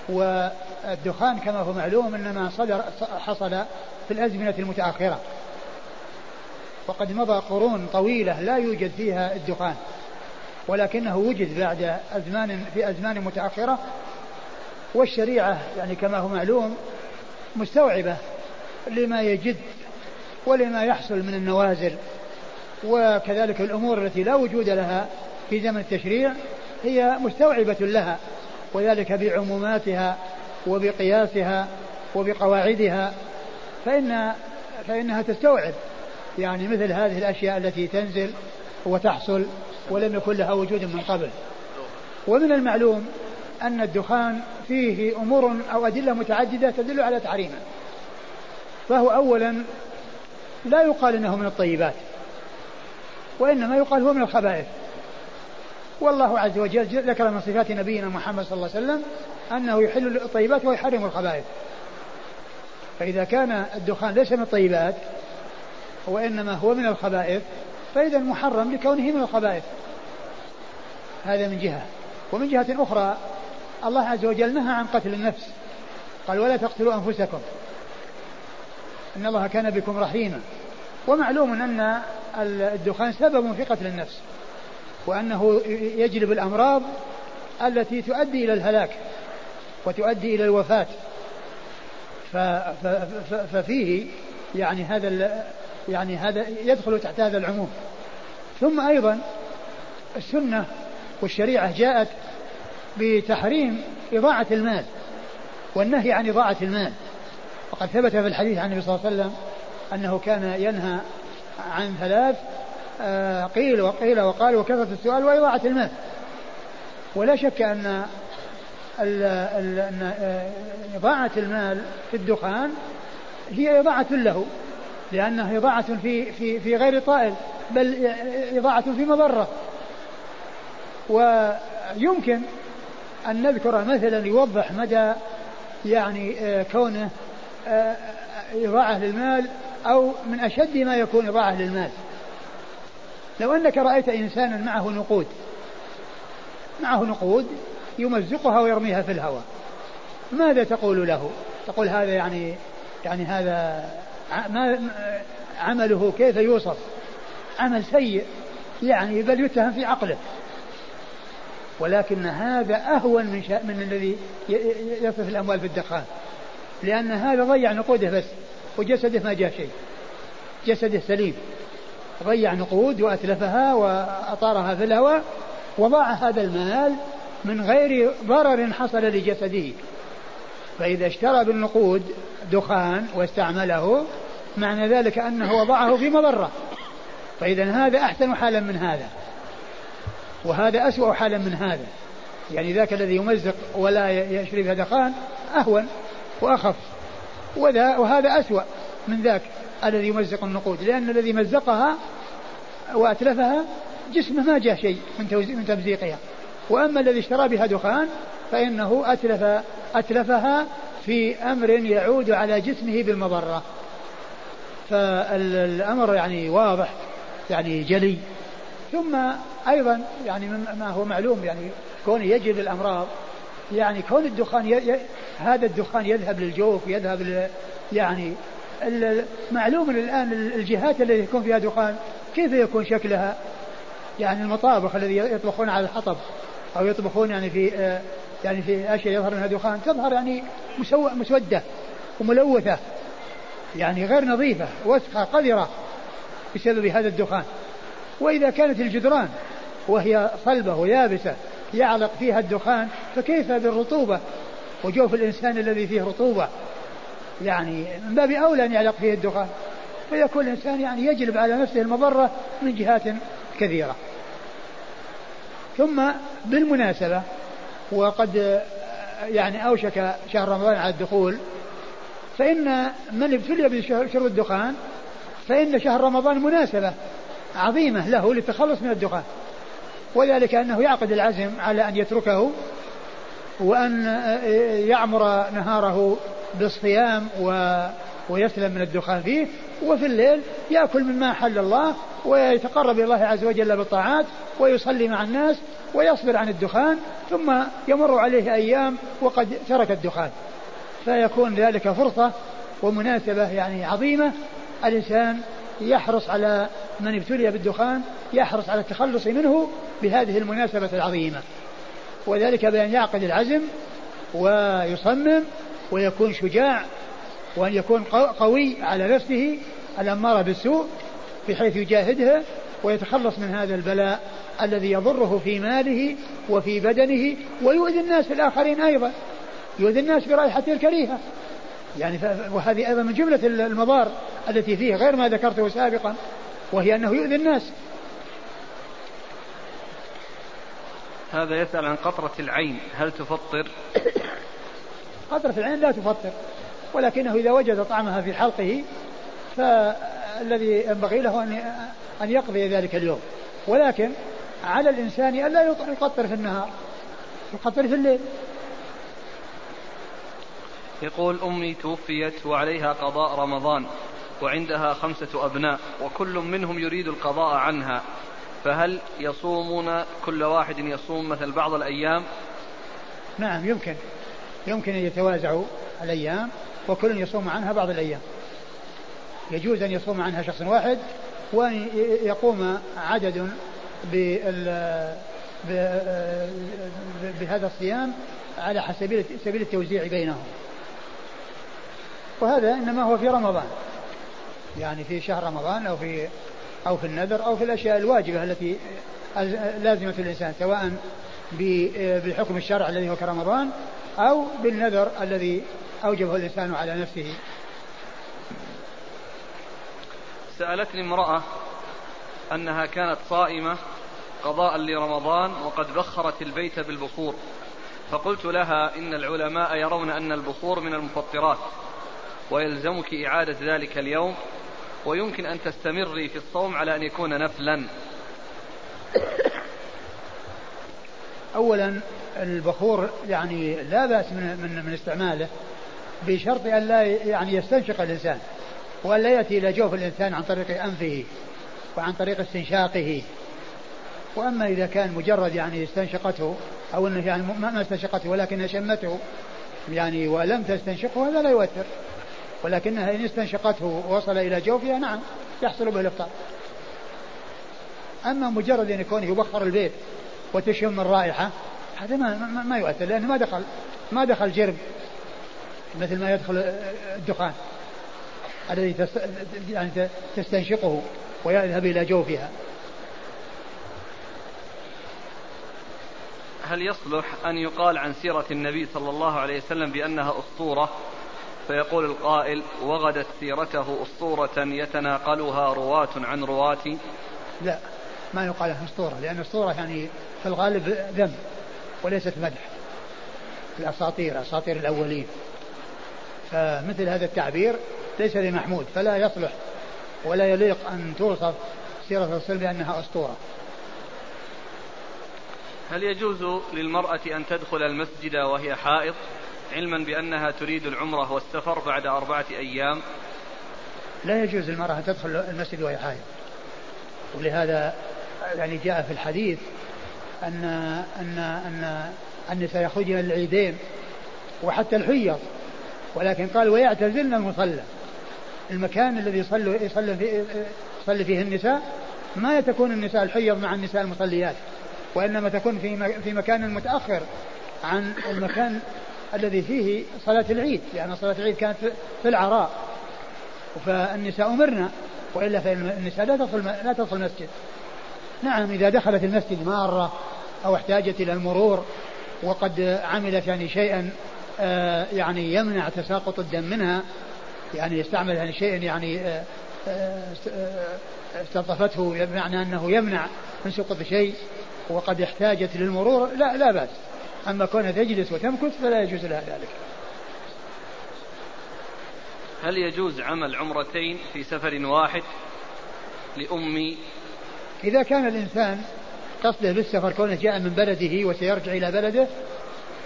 والدخان كما هو معلوم إنما صدر حصل في الأزمنة المتأخرة. وقد مضى قرون طويلة لا يوجد فيها الدخان. ولكنه وجد بعد أزمان في أزمان متأخرة والشريعة يعني كما هو معلوم مستوعبة لما يجد ولما يحصل من النوازل وكذلك الأمور التي لا وجود لها في زمن التشريع هي مستوعبة لها وذلك بعموماتها وبقياسها وبقواعدها فإن فإنها تستوعب يعني مثل هذه الأشياء التي تنزل وتحصل ولم يكن لها وجود من قبل. ومن المعلوم أن الدخان فيه أمور أو أدلة متعددة تدل على تحريمه فهو أولا لا يقال إنه من الطيبات وإنما يقال هو من الخبائث. والله عز وجل ذكر من صفات نبينا محمد صلى الله عليه وسلم أنه يحل الطيبات ويحرم الخبائث. فإذا كان الدخان ليس من الطيبات وإنما هو من الخبائث فإذا محرم لكونه من الخبائث هذا من جهة. ومن جهة أخرى الله عز وجل نهى عن قتل النفس. قال ولا تقتلوا أنفسكم. إن الله كان بكم رحيما. ومعلوم أن الدخان سبب في قتل النفس. وأنه يجلب الأمراض التي تؤدي إلى الهلاك وتؤدي إلى الوفاة. ففيه يعني هذا يعني هذا يدخل تحت هذا العموم. ثم أيضا السنة والشريعة جاءت بتحريم إضاعة المال والنهي عن إضاعة المال. وقد ثبت في الحديث عن النبي صلى الله عليه وسلم أنه كان ينهى عن ثلاث آه، قيل وقيل وقال وكثرة السؤال وإضاعة المال. ولا شك أن أن آه، إضاعة المال في الدخان هي إضاعة له. لأنها إضاعة في في في غير طائل بل إضاعة في مضرة. ويمكن أن نذكر مثلا يوضح مدى يعني آه، كونه آه، إضاعة للمال أو من أشد ما يكون إضاعة للمال. لو أنك رأيت إنسانا معه نقود معه نقود يمزقها ويرميها في الهواء ماذا تقول له؟ تقول هذا يعني يعني هذا ما عمله كيف يوصف؟ عمل سيء يعني بل يتهم في عقله. ولكن هذا أهون من, من الذي يصرف الأموال في الدخان لأن هذا ضيع نقوده بس وجسده ما جاء شيء. جسده سليم. ضيع نقود وأتلفها وأطارها في الهواء وضاع هذا المال من غير ضرر حصل لجسده. فإذا اشترى بالنقود دخان واستعمله معنى ذلك أنه وضعه في مضرة. فإذا هذا أحسن حالا من هذا. وهذا أسوأ حالا من هذا. يعني ذاك الذي يمزق ولا يشري بها دخان أهون وأخف. وذا وهذا أسوأ من ذاك الذي يمزق النقود. لأن الذي مزقها وأتلفها جسمه ما جاء شيء من تمزيقها. وأما الذي اشترى بها دخان فإنه أتلف أتلفها في أمر يعود على جسمه بالمضرة. فالأمر يعني واضح يعني جلي. ثم أيضا يعني ما هو معلوم يعني كونه يجلب الأمراض يعني كون الدخان ي... ي... هذا الدخان يذهب للجوف يذهب ل... يعني معلوم الآن الجهات التي يكون فيها دخان كيف يكون شكلها؟ يعني المطابخ الذي يطبخون على الحطب أو يطبخون يعني في آه، يعني في أشياء يظهر منها دخان تظهر يعني مسودة وملوثة. يعني غير نظيفة وسخة قذرة بسبب هذا الدخان. وإذا كانت الجدران وهي صلبة ويابسة يعلق فيها الدخان فكيف بالرطوبة؟ وجوف الإنسان الذي فيه رطوبة يعني من باب أولى أن يعلق فيه الدخان. فيكون الإنسان يعني يجلب على نفسه المضرة من جهات كثيرة. ثم بالمناسبة وقد يعني أوشك شهر رمضان على الدخول فإن من ابتلي بشرب الدخان فإن شهر رمضان مناسبة عظيمة له للتخلص من الدخان. وذلك أنه يعقد العزم على أن يتركه وأن يعمر نهاره بالصيام و ويسلم من الدخان فيه وفي الليل يأكل مما حل الله ويتقرب إلى الله عز وجل بالطاعات ويصلي مع الناس ويصبر عن الدخان ثم يمر عليه أيام وقد ترك الدخان. فيكون ذلك فرصة ومناسبة يعني عظيمة. الإنسان يحرص على من ابتلي بالدخان يحرص على التخلص منه بهذه المناسبة العظيمة. وذلك بأن يعقد العزم ويصمم ويكون شجاع وأن يكون قوي على نفسه الأمارة بالسوء بحيث يجاهدها ويتخلص من هذا البلاء الذي يضره في ماله وفي بدنه ويؤذي الناس الآخرين أيضا. يؤذي الناس برائحته الكريهة. يعني وهذه أيضا من جملة المضار التي فيه غير ما ذكرته سابقا وهي أنه يؤذي الناس. هذا يسأل عن قطرة العين هل تفطر؟ قطرة العين لا تفطر ولكنه إذا وجد طعمها في حلقه فالذي ينبغي له أن أن يقضي ذلك اليوم. ولكن على الإنسان ألا يقطر في النهار يقطر في الليل. يقول أمي توفيت وعليها قضاء رمضان وعندها خمسة أبناء وكل منهم يريد القضاء عنها. فهل يصومون كل واحد يصوم مثل بعض الأيام؟ نعم يمكن. يمكن أن يتوازعوا الأيام وكل يصوم عنها بعض الأيام. يجوز أن يصوم عنها شخص واحد وأن يقوم عدد بهذا الصيام على سبيل التوزيع بينهم. وهذا إنما هو في رمضان. يعني في شهر رمضان أو في أو في النذر أو في الأشياء الواجبة التي لازمة الإنسان سواء بحكم الشرع الذي هو كرمضان أو بالنذر الذي أوجبه الإنسان على نفسه. سألتني امرأة أنها كانت صائمة قضاء لرمضان وقد بخرت البيت بالبخور فقلت لها إن العلماء يرون أن البخور من المفطرات. ويلزمك إعادة ذلك اليوم ويمكن أن تستمري في الصوم على أن يكون نفلا. أولا البخور يعني لا بأس من, من, من استعماله بشرط أن لا يعني يستنشق الإنسان وأن لا يأتي إلى جوف الإنسان عن طريق أنفه وعن طريق استنشاقه. وأما إذا كان مجرد يعني استنشقته أو أنه يعني ما استنشقته ولكنها شمته يعني ولم تستنشقه هذا لا يؤثر. ولكنها إن استنشقته ووصل إلى جوفها نعم يحصل به الإفطار. أما مجرد أن يكون يبخر البيت وتشم الرائحة هذا ما, ما, ما يؤثر لأنه ما دخل ما دخل جرب مثل ما يدخل الدخان الذي يعني تستنشقه ويذهب إلى جوفها. هل يصلح أن يقال عن سيرة النبي صلى الله عليه وسلم بأنها أسطورة؟ فيقول القائل وغدت سيرته أسطورة يتناقلها رواة عن رواة. لا ما يقال أسطورة لأن الأسطورة يعني في الغالب ذم وليست مدح. الأساطير أساطير الأولين. فمثل هذا التعبير ليس بمحمود فلا يصلح ولا يليق أن توصف سيرة الرسول بأنها أسطورة. هل يجوز للمرأة أن تدخل المسجد وهي حائض؟ علما بأنها تريد العمرة والسفر بعد أربعة أيام. لا يجوز للمرأة أن تدخل المسجد وهي حائض. ولهذا يعني جاء في الحديث أن أن أن النساء يخرجن للعيدين وحتى الحيض. ولكن قال ويعتزلن المصلى. المكان الذي يصلي يصلي فيه, يصلي فيه النساء ما تكون النساء الحيض مع النساء المصليات. وإنما تكون في في مكان متأخر عن المكان الذي فيه صلاة العيد لأن صلاة العيد كانت في العراء. فالنساء أمرنا وإلا فالنساء لا تدخل لا تدخل المسجد. نعم إذا دخلت المسجد مارة أو احتاجت إلى المرور وقد عملت يعني شيئا آه، يعني يمنع تساقط الدم منها يعني يستعمل يعني شيئا يعني آه، آه، استلطفته بمعنى أنه يمنع من سقوط شيء وقد احتاجت للمرور لا لا بأس. أما كونها تجلس وتمكث فلا يجوز لها ذلك. هل يجوز عمل عمرتين في سفر واحد لأمي إذا كان الإنسان قصده بالسفر كونه جاء من بلده وسيرجع إلى بلده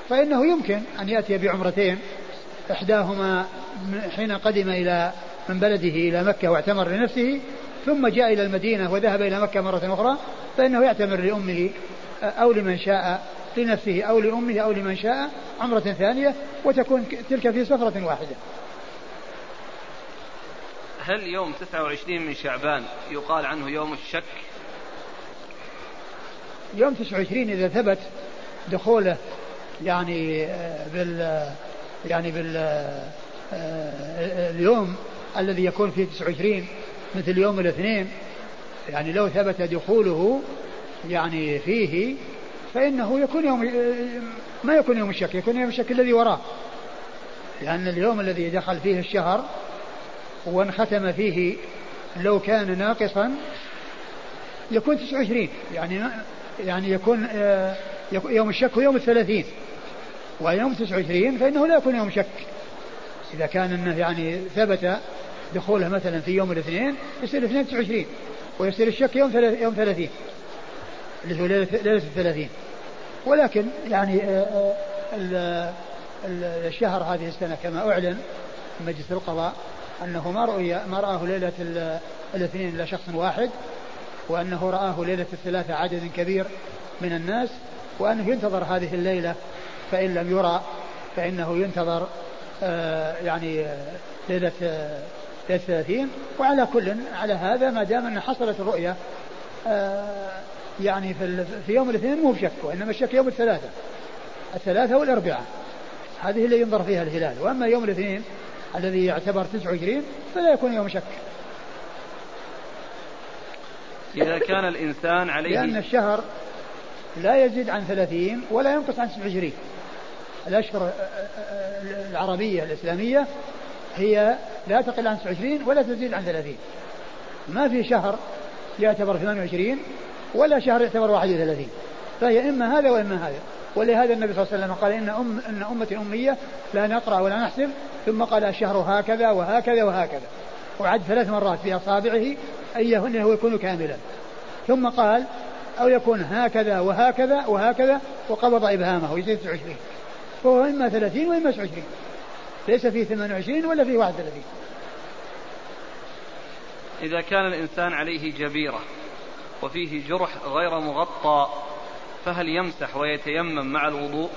فإنه يمكن أن يأتي بعمرتين إحداهما حين قدم إلى من بلده إلى مكة واعتمر لنفسه ثم جاء إلى المدينة وذهب إلى مكة مرة أخرى فإنه يعتمر لأمه أو لمن شاء لنفسه أو لأمه أو لمن شاء عمرة ثانية وتكون تلك في سفرة واحدة. هل يوم 29 من شعبان يقال عنه يوم الشك؟ يوم 29 إذا ثبت دخوله يعني آه، بال يعني بال آه، اليوم الذي يكون فيه 29 مثل يوم الاثنين يعني لو ثبت دخوله يعني فيه فإنه يكون يوم ما يكون يوم الشك يكون يوم الشك الذي وراه. لأن اليوم الذي دخل فيه الشهر وانختم فيه لو كان ناقصا يكون 29 يعني يعني يكون آه، يوم الشك هو يوم الثلاثين. ويوم 29 فإنه لا يكون يوم شك. إذا كان أنه يعني ثبت دخوله مثلا في يوم الاثنين يصير الاثنين 29 ويصير الشك يوم يوم 30 اللي هو ليلة, الثلاثين. ولكن يعني آه، آه، الشهر هذه السنة كما أعلن مجلس القضاء أنه ما رؤي ما رآه ليلة الاثنين إلا شخص واحد وأنه رآه ليلة الثلاثة عدد كبير من الناس وأنه ينتظر هذه الليلة فإن لم يرى فإنه ينتظر آه يعني ليلة الثلاثين. وعلى كل على هذا ما دام أن حصلت الرؤية يعني في, في يوم الاثنين مو بشك وإنما الشك يوم الثلاثة. الثلاثة والأربعاء هذه اللي ينظر فيها الهلال. وأما يوم الاثنين الذي يعتبر 29 فلا يكون يوم شك. إذا كان الإنسان عليه لأن الشهر لا يزيد عن 30 ولا ينقص عن 29 الأشهر العربية الإسلامية هي لا تقل عن 29 ولا تزيد عن 30 ما في شهر يعتبر 28 ولا شهر يعتبر 31 فهي إما هذا وإما هذا. ولهذا النبي صلى الله عليه وسلم قال إن أم إن أمتي أمية لا نقرأ ولا نحسب ثم قال الشهر هكذا وهكذا وهكذا. وعد ثلاث مرات بأصابعه أنه يكون كاملا. ثم قال أو يكون هكذا وهكذا وهكذا وقبض إبهامه يصير 29 فهو إما 30 وإما 29 ليس فيه 28 ولا فيه 31 إذا كان الإنسان عليه جبيرة وفيه جرح غير مغطى فهل يمسح ويتيمم مع الوضوء؟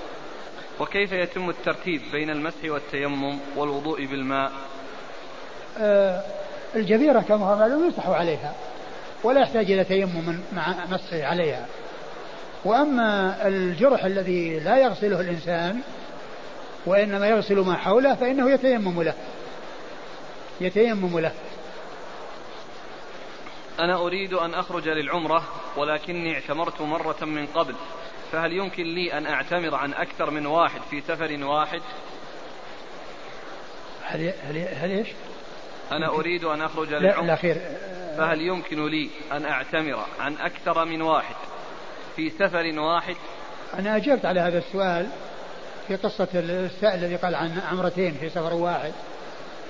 وكيف يتم الترتيب بين المسح والتيمم والوضوء بالماء؟ آه الجبيرة كما هو معلوم يمسح عليها ولا يحتاج إلى تيمم مع مسحه عليها. وأما الجرح الذي لا يغسله الإنسان وإنما يغسل ما حوله فإنه يتيمم له. يتيمم له. أنا أريد أن أخرج للعمرة ولكني اعتمرت مرة من قبل. فهل يمكن لي أن أعتمر عن أكثر من واحد في سفر واحد؟ هل هل هل إيش؟ أنا أريد أن أخرج للعمرة. الأخير فهل يمكن لي أن أعتمر عن أكثر من واحد في سفر واحد؟ أنا أجبت على هذا السؤال في قصة السائل الذي قال عن عمرتين في سفر واحد.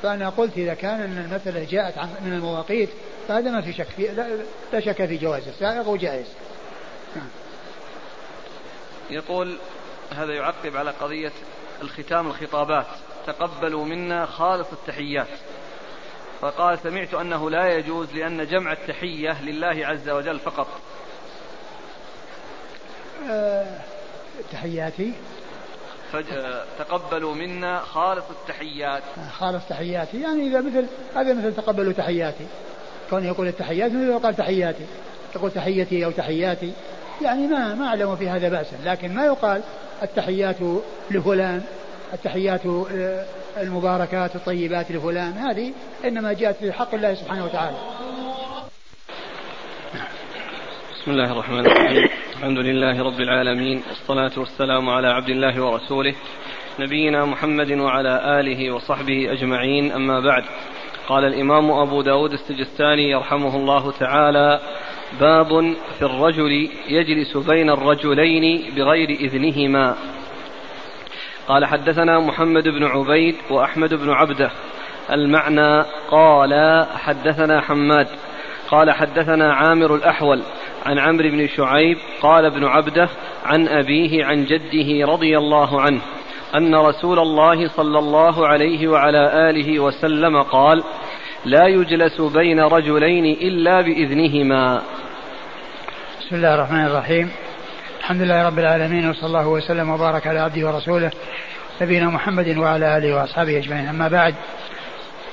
فأنا قلت إذا كان أن المسألة جاءت من المواقيت فهذا ما في شك في لا, لا شك في جوازه سائغ وجائز. يقول هذا يعقب على قضية الختام الخطابات. تقبلوا منا خالص التحيات. فقال سمعت أنه لا يجوز لأن جمع التحية لله عز وجل فقط. أه تحياتي؟ تقبلوا منا خالص التحيات. خالص تحياتي. يعني إذا مثل هذا مثل تقبلوا تحياتي. كون يقول التحيات مثل قال تحياتي. يقول تحيتي أو تحياتي. يعني ما ما أعلم في هذا بأسا. لكن ما يقال التحيات لفلان التحيات آه، المباركات الطيبات لفلان. هذه إنما جاءت في حق الله سبحانه وتعالى. بسم الله الرحمن الرحيم. الحمد لله رب العالمين والصلاة والسلام على عبد الله ورسوله نبينا محمد وعلى آله وصحبه أجمعين أما بعد. قال الإمام أبو داود السجستاني يرحمه الله تعالى باب في الرجل يجلس بين الرجلين بغير إذنهما. قال حدثنا محمد بن عبيد وأحمد بن عبده المعنى قال حدثنا حماد قال حدثنا عامر الأحول عن عمرو بن شعيب قال ابن عبده عن أبيه عن جده رضي الله عنه أن رسول الله صلى الله عليه وعلى آله وسلم قال لا يجلس بين رجلين إلا بإذنهما. بسم الله الرحمن الرحيم. الحمد لله رب العالمين وصلى الله وسلم وبارك على عبده ورسوله نبينا محمد وعلى آله وأصحابه أجمعين. أما بعد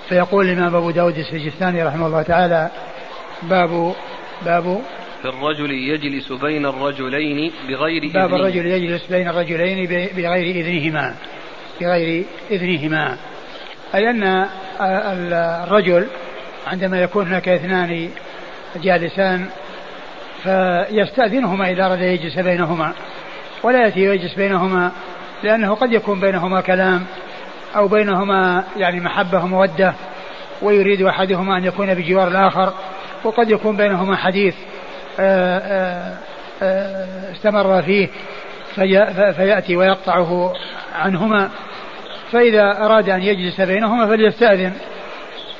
فيقول الإمام أبو داود السجستاني رحمه الله تعالى باب باب في الرجل يجلس بين الرجلين بغير إذنه باب الرجل يجلس بين الرجلين بغير إذنهما. بغير إذنهما. أي أن الرجل عندما يكون هناك اثنان جالسان فيستأذنهما إذا أراد يجلس بينهما ولا يأتي ويجلس بينهما لأنه قد يكون بينهما كلام أو بينهما يعني محبة ومودة ويريد أحدهما أن يكون بجوار الآخر وقد يكون بينهما حديث. استمر فيه فيأتي ويقطعه عنهما. فإذا أراد أن يجلس بينهما فليستأذن.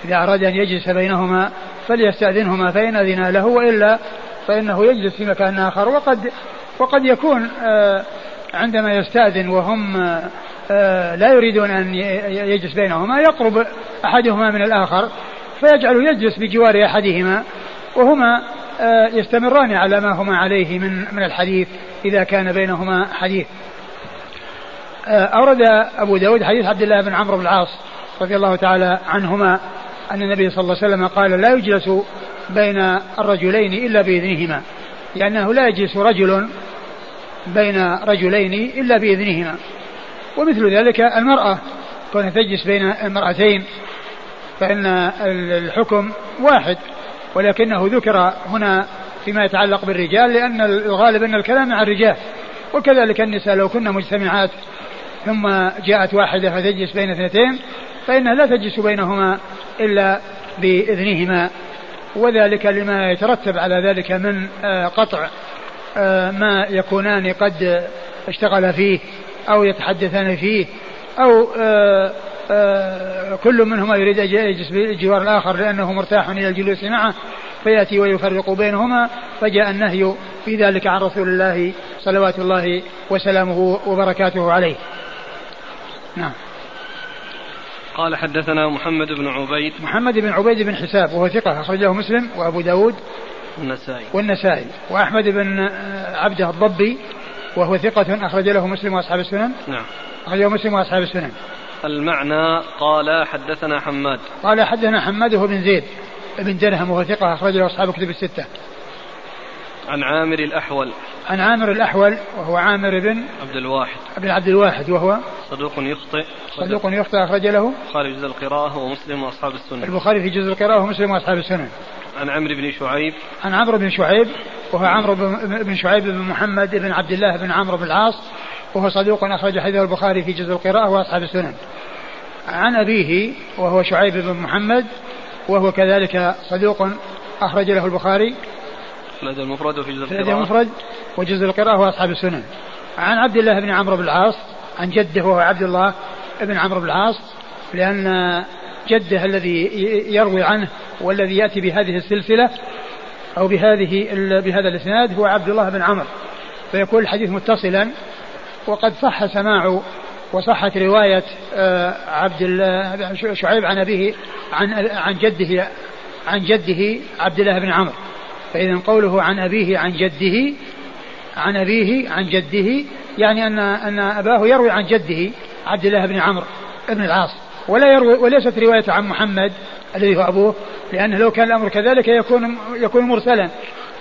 إذا أراد أن يجلس بينهما فليستأذنهما فإن أذن له وإلا فإنه يجلس في مكان آخر. وقد وقد يكون عندما يستأذن وهم لا يريدون أن يجلس بينهما يقرب أحدهما من الآخر فيجعل يجلس بجوار أحدهما وهما آه، يستمران على ما هما عليه من من الحديث إذا كان بينهما حديث. آه، أورد أبو داود حديث عبد الله بن عمرو بن العاص رضي الله تعالى عنهما أن النبي صلى الله عليه وسلم قال لا يجلس بين الرجلين إلا بإذنهما. لأنه لا يجلس رجل بين رجلين إلا بإذنهما. ومثل ذلك المرأة كونها تجلس بين المرأتين فإن الحكم واحد. ولكنه ذكر هنا فيما يتعلق بالرجال لأن الغالب أن الكلام مع الرجال. وكذلك النساء لو كن مجتمعات ثم جاءت واحدة فتجلس بين اثنتين فإنها لا تجلس بينهما إلا بإذنهما. وذلك لما يترتب على ذلك من آه، قطع آه، ما يكونان قد اشتغل فيه أو يتحدثان فيه أو آه، كل منهما يريد أن يجلس بجوار الآخر لأنه مرتاح إلى الجلوس معه فيأتي ويفرق بينهما فجاء النهي في ذلك عن رسول الله صلوات الله وسلامه وبركاته عليه. نعم. قال حدثنا محمد بن عبيد. محمد بن عبيد بن حساب وهو ثقة أخرجه مسلم وأبو داود والنسائي. والنسائي وأحمد بن عبده الضبي وهو ثقة أخرج له مسلم وأصحاب السنن. نعم. أخرجه مسلم وأصحاب السنن. المعنى قال حدثنا حماد. قال حدثنا حماد وهو بن زيد بن درهم وهو ثقة أخرج له أصحاب كتب الستة. عن عامر الأحول. عن عامر الأحول وهو عامر بن عبد الواحد. بن عبد الواحد وهو صدوق يخطئ. صدوق يخطئ أخرج له. البخاري في جزء القراءة ومسلم وأصحاب السنن البخاري في جزء القراءة ومسلم وأصحاب السنن عن عمرو بن شعيب. عن عمرو بن شعيب وهو عمرو بن شعيب بن محمد بن عبد الله بن عمرو بن العاص وهو صدوق أخرج حديثه البخاري في جزء القراءة وأصحاب السنن عن أبيه وهو شعيب بن محمد وهو كذلك صدوق أخرج له البخاري. الأدب المفرد وفي جزء القراءة. المفرد وجزء القراءة وأصحاب السنن. عن عبد الله بن عمرو بن العاص عن جده وهو عبد الله بن عمرو بن العاص لأن جده الذي يروي عنه والذي يأتي بهذه السلسلة أو بهذه بهذا الإسناد هو عبد الله بن عمرو. فيكون الحديث متصلا وقد صح سماع وصحت رواية آه، عبد الله شعيب عن أبيه عن عن جده عن جده عبد الله بن عمرو. فإذا قوله عن أبيه عن جده عن أبيه عن جده يعني أن أن أباه يروي عن جده عبد الله بن عمرو بن العاص. ولا يروي وليست رواية عن محمد الذي هو أبوه لأنه لو كان الأمر كذلك يكون يكون مرسلا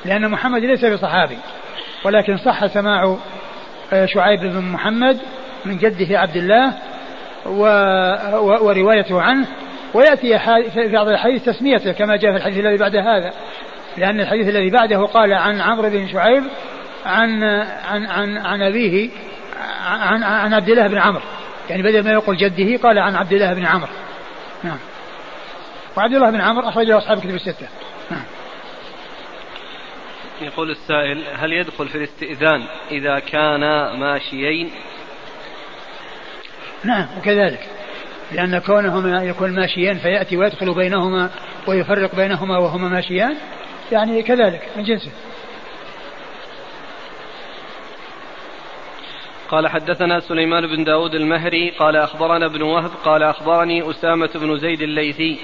لأن محمد ليس بصحابي. ولكن صح سماع آه، شعيب بن محمد من جده عبد الله و وروايته عنه. ويأتي في بعض الحديث تسميته كما جاء في الحديث الذي بعد هذا. لأن الحديث الذي بعده قال عن عمرو بن شعيب عن عن عن, عن أبيه عن عن عبد الله بن عمرو. يعني بدل ما يقول جده قال عن عبد الله بن عمرو. نعم. وعبد الله بن عمرو أخرجه أصحاب كتب الستة. نعم. يقول السائل هل يدخل في الاستئذان إذا كانا ماشيين نعم وكذلك. لأن كونهما يكون ماشيين فيأتي ويدخل بينهما ويفرق بينهما وهما ماشيان يعني كذلك من جنسه. قال حدثنا سليمان بن داود المهري قال أخبرنا ابن وهب قال أخبرني أسامة بن زيد الليثي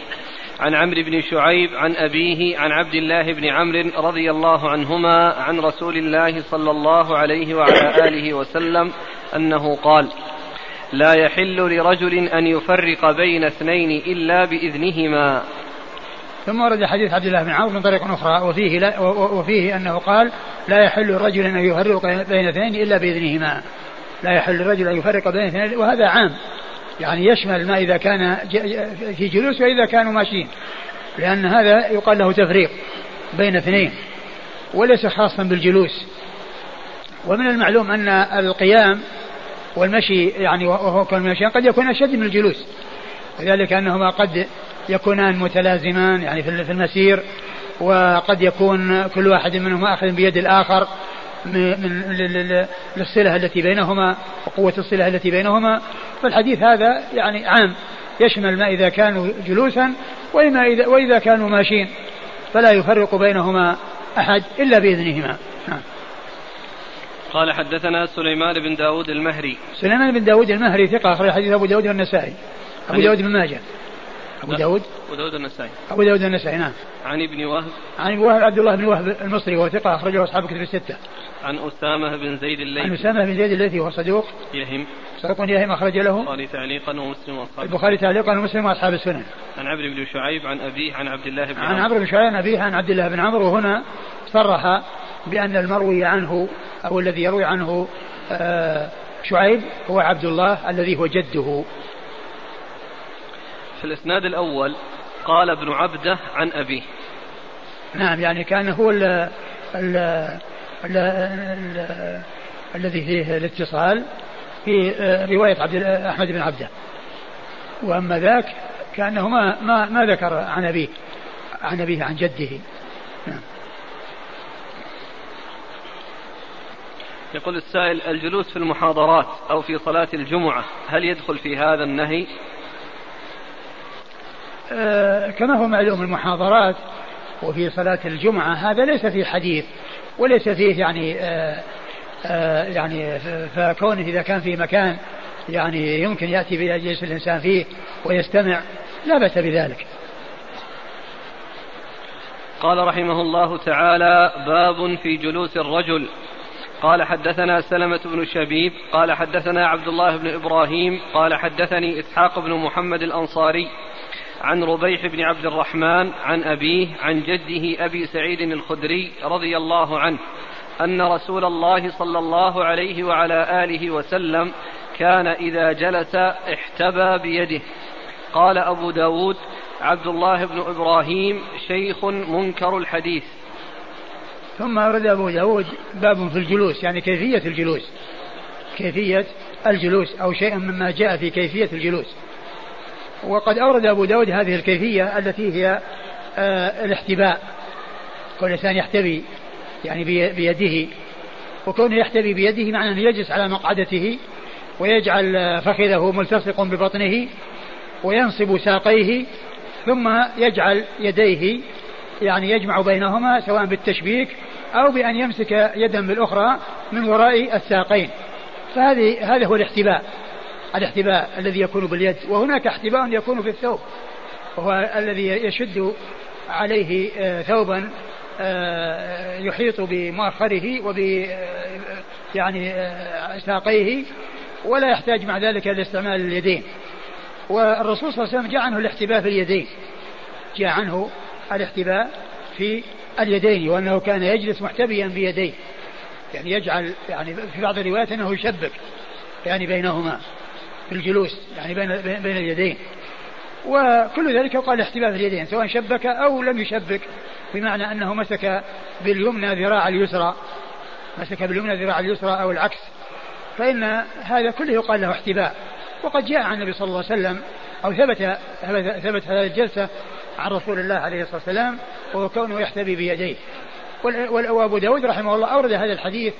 عن عمرو بن شعيب عن أبيه عن عبد الله بن عمرو رضي الله عنهما عن رسول الله صلى الله عليه وعلى آله وسلم أنه قال لا يحل لرجل أن يفرق بين اثنين إلا بإذنهما. ثم ورد حديث عبد الله بن عمرو من طريق أخرى وفيه, لا وفيه أنه قال لا يحل لرجل أن يفرق بين اثنين إلا بإذنهما. لا يحل للرجل أن يفرق بين اثنين وهذا عام. يعني يشمل ما إذا كان في جلوس وإذا كانوا ماشيين. لأن هذا يقال له تفريق بين اثنين وليس خاصا بالجلوس. ومن المعلوم أن القيام والمشي يعني وهو كون المشي قد يكون أشد من الجلوس. وذلك أنهما قد يكونان متلازمان يعني في المسير وقد يكون كل واحد منهما أخذ بيد الآخر من للصلة التي بينهما وقوة الصلة التي بينهما. فالحديث هذا يعني عام يشمل ما إذا كانوا جلوسا وإما إذا وإذا كانوا ماشين فلا يفرق بينهما أحد إلا بإذنهما. نعم. قال حدثنا سليمان بن داود المهري. سليمان بن داود المهري ثقة أخرج حديث أبو داود والنسائي. أبو داود بن ماجه. أبو داود؟ أبو داود النسائي أبو داود النسائي نعم. عن ابن وهب. عن ابن وهب عبد الله بن وهب المصري وهو ثقة أخرجه أصحاب كتب الستة. عن أسامة بن زيد الليثي. عن أسامة بن زيد الليثي وهو صدوق. يهم. صدوق يهم أخرج له. البخاري تعليقا ومسلم وأصحاب البخاري تعليقا ومسلم وأصحاب السنن. عن عمرو بن شعيب عن أبيه عن عبد الله بن عن عمرو بن شعيب عن أبيه عن عبد الله بن عمرو. وهنا صرح بأن المروي عنه أو الذي يروي عنه آه، شعيب هو عبد الله الذي هو جده. في الإسناد الأول قال ابن عبده عن أبيه. نعم يعني كان هو ال ال ال ال الذي فيه الاتصال في آه، رواية عبد أحمد بن عبده. وأما ذاك كأنه ما ما, ما ذكر عن أبيه عن أبيه عن جده. نعم. يقول السائل الجلوس في المحاضرات أو في صلاة الجمعة هل يدخل في هذا النهي؟ آه، كما هو معلوم المحاضرات وفي صلاة الجمعة هذا ليس فيه حديث وليس فيه يعني آه، آه، يعني فكونه إذا كان في مكان يعني يمكن يأتي يجلس الإنسان فيه ويستمع لا بأس بذلك. قال رحمه الله تعالى باب في جلوس الرجل. قال حدثنا سلمة بن شبيب قال حدثنا عبد الله بن إبراهيم قال حدثني إسحاق بن محمد الأنصاري عن ربيح بن عبد الرحمن عن أبيه عن جده أبي سعيد الخدري رضي الله عنه أن رسول الله صلى الله عليه وعلى آله وسلم كان إذا جلس احتبى بيده. قال أبو داود عبد الله بن إبراهيم شيخ منكر الحديث. ثم أورد أبو داود باب في الجلوس يعني كيفية الجلوس. كيفية الجلوس أو شيء مما جاء في كيفية الجلوس. وقد أورد أبو داود هذه الكيفية التي هي آه الاحتباء. كل إنسان يحتبي يعني بيده. وكونه يحتبي بيده معنى أنه يجلس على مقعدته ويجعل فخذه ملتصق ببطنه وينصب ساقيه ثم يجعل يديه يعني يجمع بينهما سواء بالتشبيك أو بأن يمسك يدا بالأخرى من وراء الساقين. فهذه هذا هو الاحتباء. الاحتباء الذي يكون باليد. وهناك احتباء يكون في الثوب. وهو الذي يشد عليه آه، ثوبا آه، يحيط بمؤخره وب آه، يعني ساقيه. ولا يحتاج مع ذلك إلى استعمال اليدين. والرسول صلى الله عليه وسلم جاء عنه الاحتباء في اليدين. جاء عنه الاحتباء في اليدين وأنه كان يجلس محتبيا بيديه. يعني يجعل يعني في بعض الروايات أنه يشبك يعني بينهما في الجلوس يعني بين بين اليدين. وكل ذلك يقال احتباء في اليدين سواء شبك أو لم يشبك بمعنى أنه مسك باليمنى ذراع اليسرى مسك باليمنى ذراع اليسرى أو العكس. فإن هذا كله يقال له احتباء. وقد جاء عن النبي صلى الله عليه وسلم أو ثبت ثبت هذه الجلسة عن رسول الله عليه الصلاة والسلام وهو كونه يحتبي بيديه. وأبو داود رحمه الله أورد هذا الحديث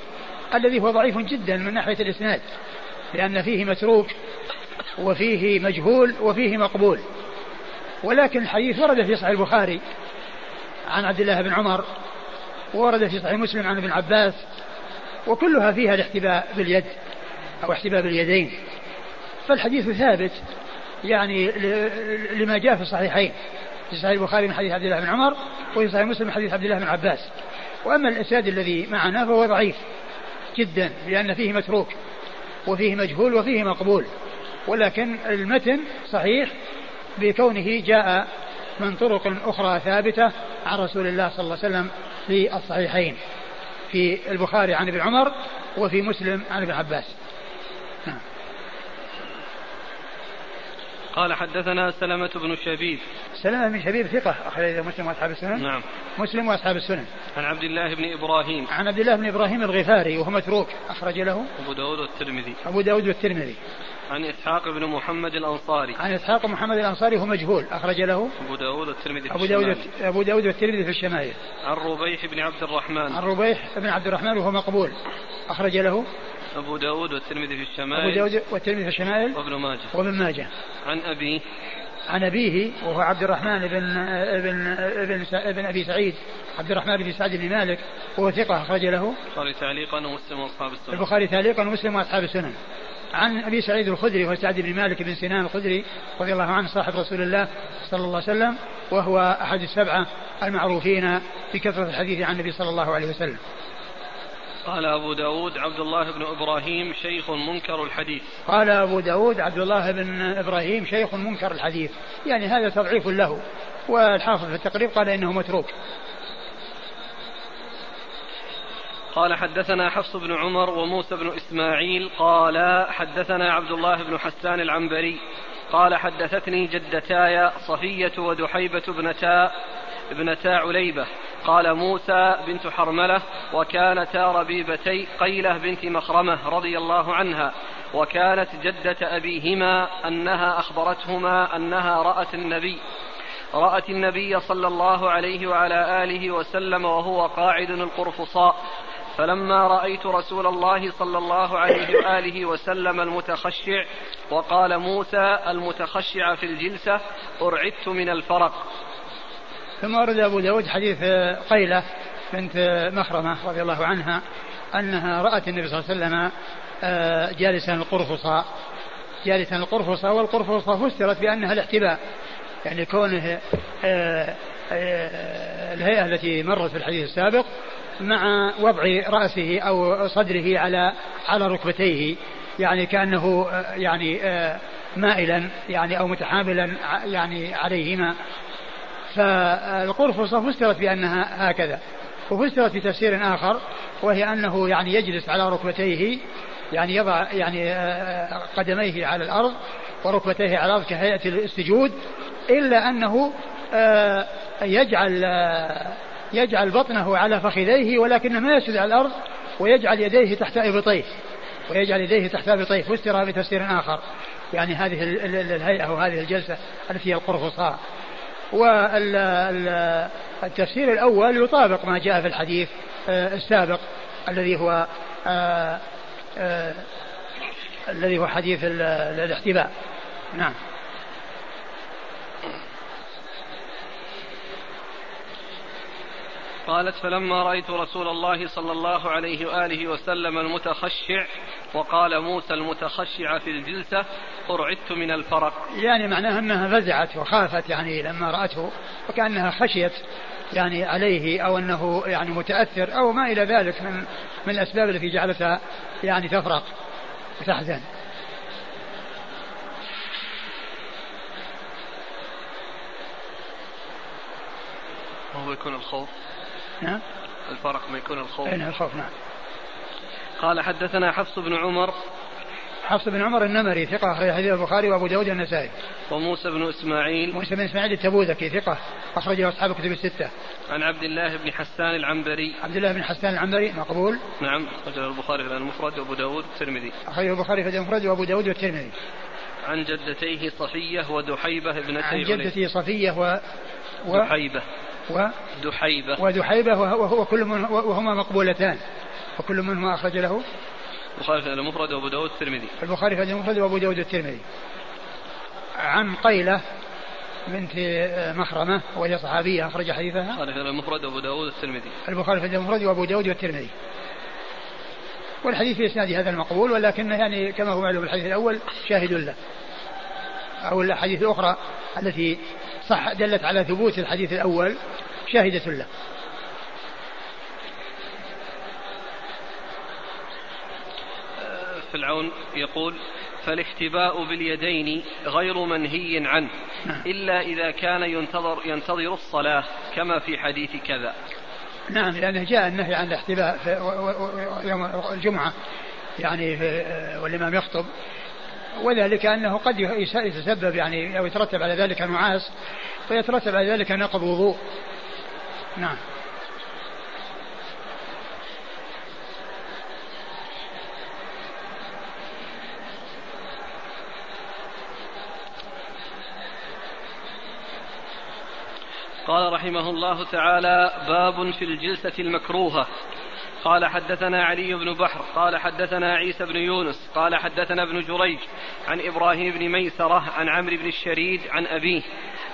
الذي هو ضعيف جدا من ناحية الإسناد لأن فيه متروك وفيه مجهول وفيه مقبول. ولكن الحديث ورد في صحيح البخاري عن عبد الله بن عمر ورد في صحيح مسلم عن ابن عباس وكلها فيها الاحتباء باليد أو احتباء باليدين. فالحديث ثابت يعني لما جاء في الصحيحين. في صحيح البخاري من حديث عبد الله بن عمر وفي صحيح مسلم من حديث عبد الله بن عباس. وأما الإسناد الذي معنا فهو ضعيف جدا لأن فيه متروك وفيه مجهول وفيه مقبول. ولكن المتن صحيح بكونه جاء من طرق أخرى ثابتة عن رسول الله صلى الله عليه وسلم في الصحيحين في البخاري عن ابن عمر وفي مسلم عن ابن عباس. قال حدثنا سلمة بن شبيب. سلمة بن شبيب ثقة أخرج مسلم وأصحاب السنن. نعم. مسلم وأصحاب السنن. عن عبد الله بن إبراهيم. عن عبد الله بن إبراهيم الغفاري وهو متروك أخرج له. أبو داود والترمذي. أبو داود والترمذي. عن إسحاق بن محمد الأنصاري. عن إسحاق محمد الأنصاري هو مجهول أخرج له. أبو داود والترمذي في أبو داود أبو داود والترمذي في الشمائل. عن ربيح بن عبد الرحمن. عن ربيح بن عبد الرحمن وهو مقبول أخرج له. أبو داود والترمذي في الشمائل. أبو داود والترمذي في الشمائل. وابن ماجه. وابن ماجه. عن أبيه. عن أبيه وهو عبد الرحمن بن ابن ابن ابن أبي سعيد عبد الرحمن بن سعد بن مالك وهو ثقة أخرج له. البخاري تعليقا ومسلم وأصحاب السنن. البخاري تعليقا ومسلم وأصحاب السنن. عن أبي سعيد الخدري وهو سعد بن مالك بن سنان الخدري رضي الله عنه صاحب رسول الله صلى الله عليه وسلم وهو أحد السبعة المعروفين بكثره الحديث عن النبي صلى الله عليه وسلم. قال أبو داود عبد الله بن إبراهيم شيخ منكر الحديث. قال أبو داود عبد الله بن إبراهيم شيخ منكر الحديث. يعني هذا تضعيف له والحافظ في التقريب قال إنه متروك. قال حدثنا حفص بن عمر وموسى بن إسماعيل قال حدثنا عبد الله بن حسان العنبري قال حدثتني جدتاي صفية ودحيبة ابنتا ابنتا عليبة قال موسى بنت حرملة وكانتا ربيبتي قيلة بنت مخرمة رضي الله عنها وكانت جدة أبيهما أنها أخبرتهما أنها رأت النبي رأت النبي صلى الله عليه وعلى آله وسلم وهو قاعد القرفصاء فلما رأيت رسول الله صلى الله عليه وآله وسلم المتخشع وقال موسى المتخشع في الجلسة أرعدت من الفرق. ثم ورد أبو داود حديث قيلة بنت مخرمة رضي الله عنها أنها رأت النبي صلى الله عليه وسلم آه، جالسا القرفصاء جالسا القرفصاء والقرفصاء فسرت بأنها الاحتباء يعني كونه آه، آه، الهيئة التي مرت في الحديث السابق مع وضع رأسه أو صدره على على ركبتيه يعني كأنه يعني مائلا يعني أو متحاملا يعني عليهما. فالقرفصة فسرت بأنها هكذا وفسرت بتفسير آخر وهي أنه يعني يجلس على ركبتيه يعني يضع يعني آه، قدميه على الأرض وركبتيه على الأرض كهيئة السجود إلا أنه آه، يجعل آه، يجعل بطنه على فخذيه ولكنه ما يسجد على الأرض ويجعل يديه تحت إبطيه ويجعل يديه تحت إبطيه فسر بتفسير آخر. يعني هذه الهيئة وهذه الجلسة التي هي القرفصاء والتفسير الأول يطابق ما جاء في الحديث آه، السابق الذي هو آه، آه، الذي هو حديث الاحتباء. نعم. قالت فلما رأيت رسول الله صلى الله عليه وآله وسلم المتخشع وقال موسى المتخشع في الجلسة أرعدت من الفرق. يعني معناها أنها فزعت وخافت يعني لما رأته وكأنها خشيت يعني عليه أو أنه يعني متأثر أو ما إلى ذلك من من الأسباب التي جعلتها يعني تفرق وتحزن وهو يكون الخوف؟ نعم الفرق ما يكون الخوف نعم الخوف نعم قال حدثنا حفص بن عمر حفص بن عمر النمري ثقة أخرج حديث البخاري وأبو داود النسائي. وموسى بن إسماعيل. موسى بن إسماعيل التبوذكي ثقة أخرجه أصحاب الكتب الستة. عن عبد الله بن حسان العنبري. عبد الله بن حسان العنبري مقبول. نعم أخرجه البخاري في المفرد وأبو داود والترمذي. أخرجه البخاري في المفرد وأبو داود والترمذي. عن جدتيه صفية ودحيبة ابنتي عن جدته صفية و... و... دحيبة و... دحيبة ودحيبة وهو كل من وهما مقبولتان. وكل منهما أخرج له البخاري في المفرد وأبو داود والترمذي البخاري في المفرد وأبو داود والترمذي عن قيلة بنت مخرمة وهي صحابية أخرج حديثها. البخاري في المفرد وأبو داود والترمذي البخاري في المفرد وأبو داود والترمذي والحديث في إسناد هذا المقبول ولكنه يعني كما هو معلوم الحديث الأول شاهد له. أو الأحاديث الأخرى التي صح دلت على ثبوت الحديث الأول شاهدة له. في العون يقول فالاحتباء باليدين غير منهي عنه نعم. إلا إذا كان ينتظر ينتظر الصلاة كما في حديث كذا. نعم لأنه جاء النهي عن الاحتباء في يوم الجمعة يعني في والإمام يخطب. وذلك أنه قد يتسبب يعني أو يترتب على ذلك نعاس ويترتب على ذلك نقض وضوء. نعم. قال رحمه الله تعالى باب في الجلسة المكروهة. قال حدثنا علي بن بحر قال حدثنا عيسى بن يونس قال حدثنا ابن جريج عن إبراهيم بن ميسرة عن عمرو بن الشريد عن أبيه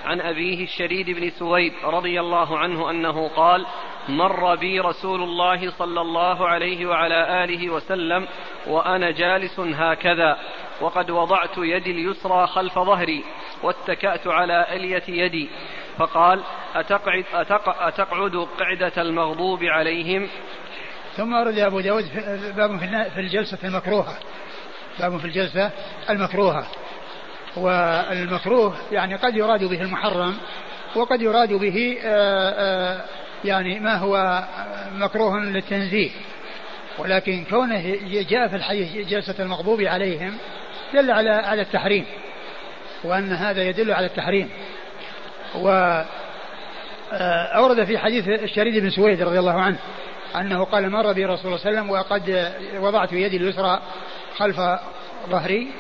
عن أبيه الشريد بن سويد رضي الله عنه أنه قال مر بي رسول الله صلى الله عليه وعلى آله وسلم وأنا جالس هكذا وقد وضعت يدي اليسرى خلف ظهري واتكأت على ألية يدي فقال أتقعد, أتق أتقعد قعدة المغضوب عليهم؟ ثم ورد أبو داود باب في الجلسة المكروهة. باب في الجلسة المكروهة. والمكروه يعني قد يراد به المحرم وقد يراد به آه، آه، يعني ما هو مكروه للتنزيه. ولكن كونه جاء في الحديث جلسة المغضوب عليهم دل على على التحريم. وأن هذا يدل على التحريم. و آه، أورد في حديث الشريد بن سويد رضي الله عنه. أنه قال مر بي رسول الله صلى الله عليه وسلم وقد وضعت يدي اليسرى خلف ظهري.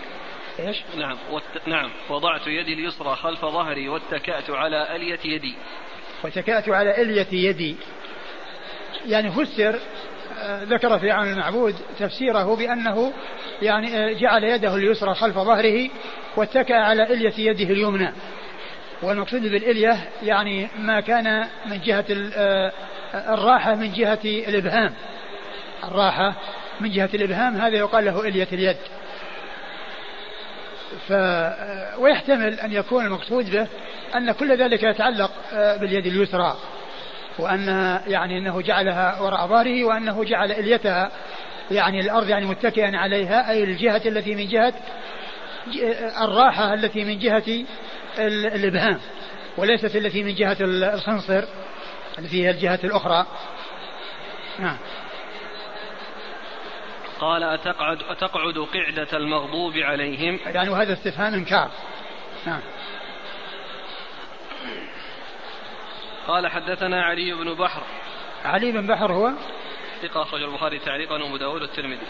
إيش؟ نعم وت... نعم وضعت يدي اليسرى خلف ظهري واتكأت على ألية يدي. واتكأت على ألية يدي. يعني فسر ذكر في عون المعبود تفسيره بأنه يعني جعل يده اليسرى خلف ظهره واتكأ على إلية يده اليمنى. والمقصود بالإلية يعني ما كان من جهة الراحة من جهة الإبهام. الراحة من جهة الإبهام هذا يقال له إلية اليد. ف ويحتمل أن يكون المقصود به أن كل ذلك يتعلق باليد اليسرى وأن يعني أنه جعلها وراء ظهره وأنه جعل إليتها يعني الأرض يعني متكئا عليها أي الجهة التي من جهة الراحة التي من جهة الإبهام وليست التي من جهة الخنصر. التي هي الجهة الأخرى. نعم. قال أتقعد, أتقعد قعدة المغضوب عليهم؟ يعني وهذا استفهام إنكار. نعم. قال حدثنا علي بن بحر. علي بن بحر هو؟ ثقة أخرج البخاري تعليقا وأبو داود والترمذي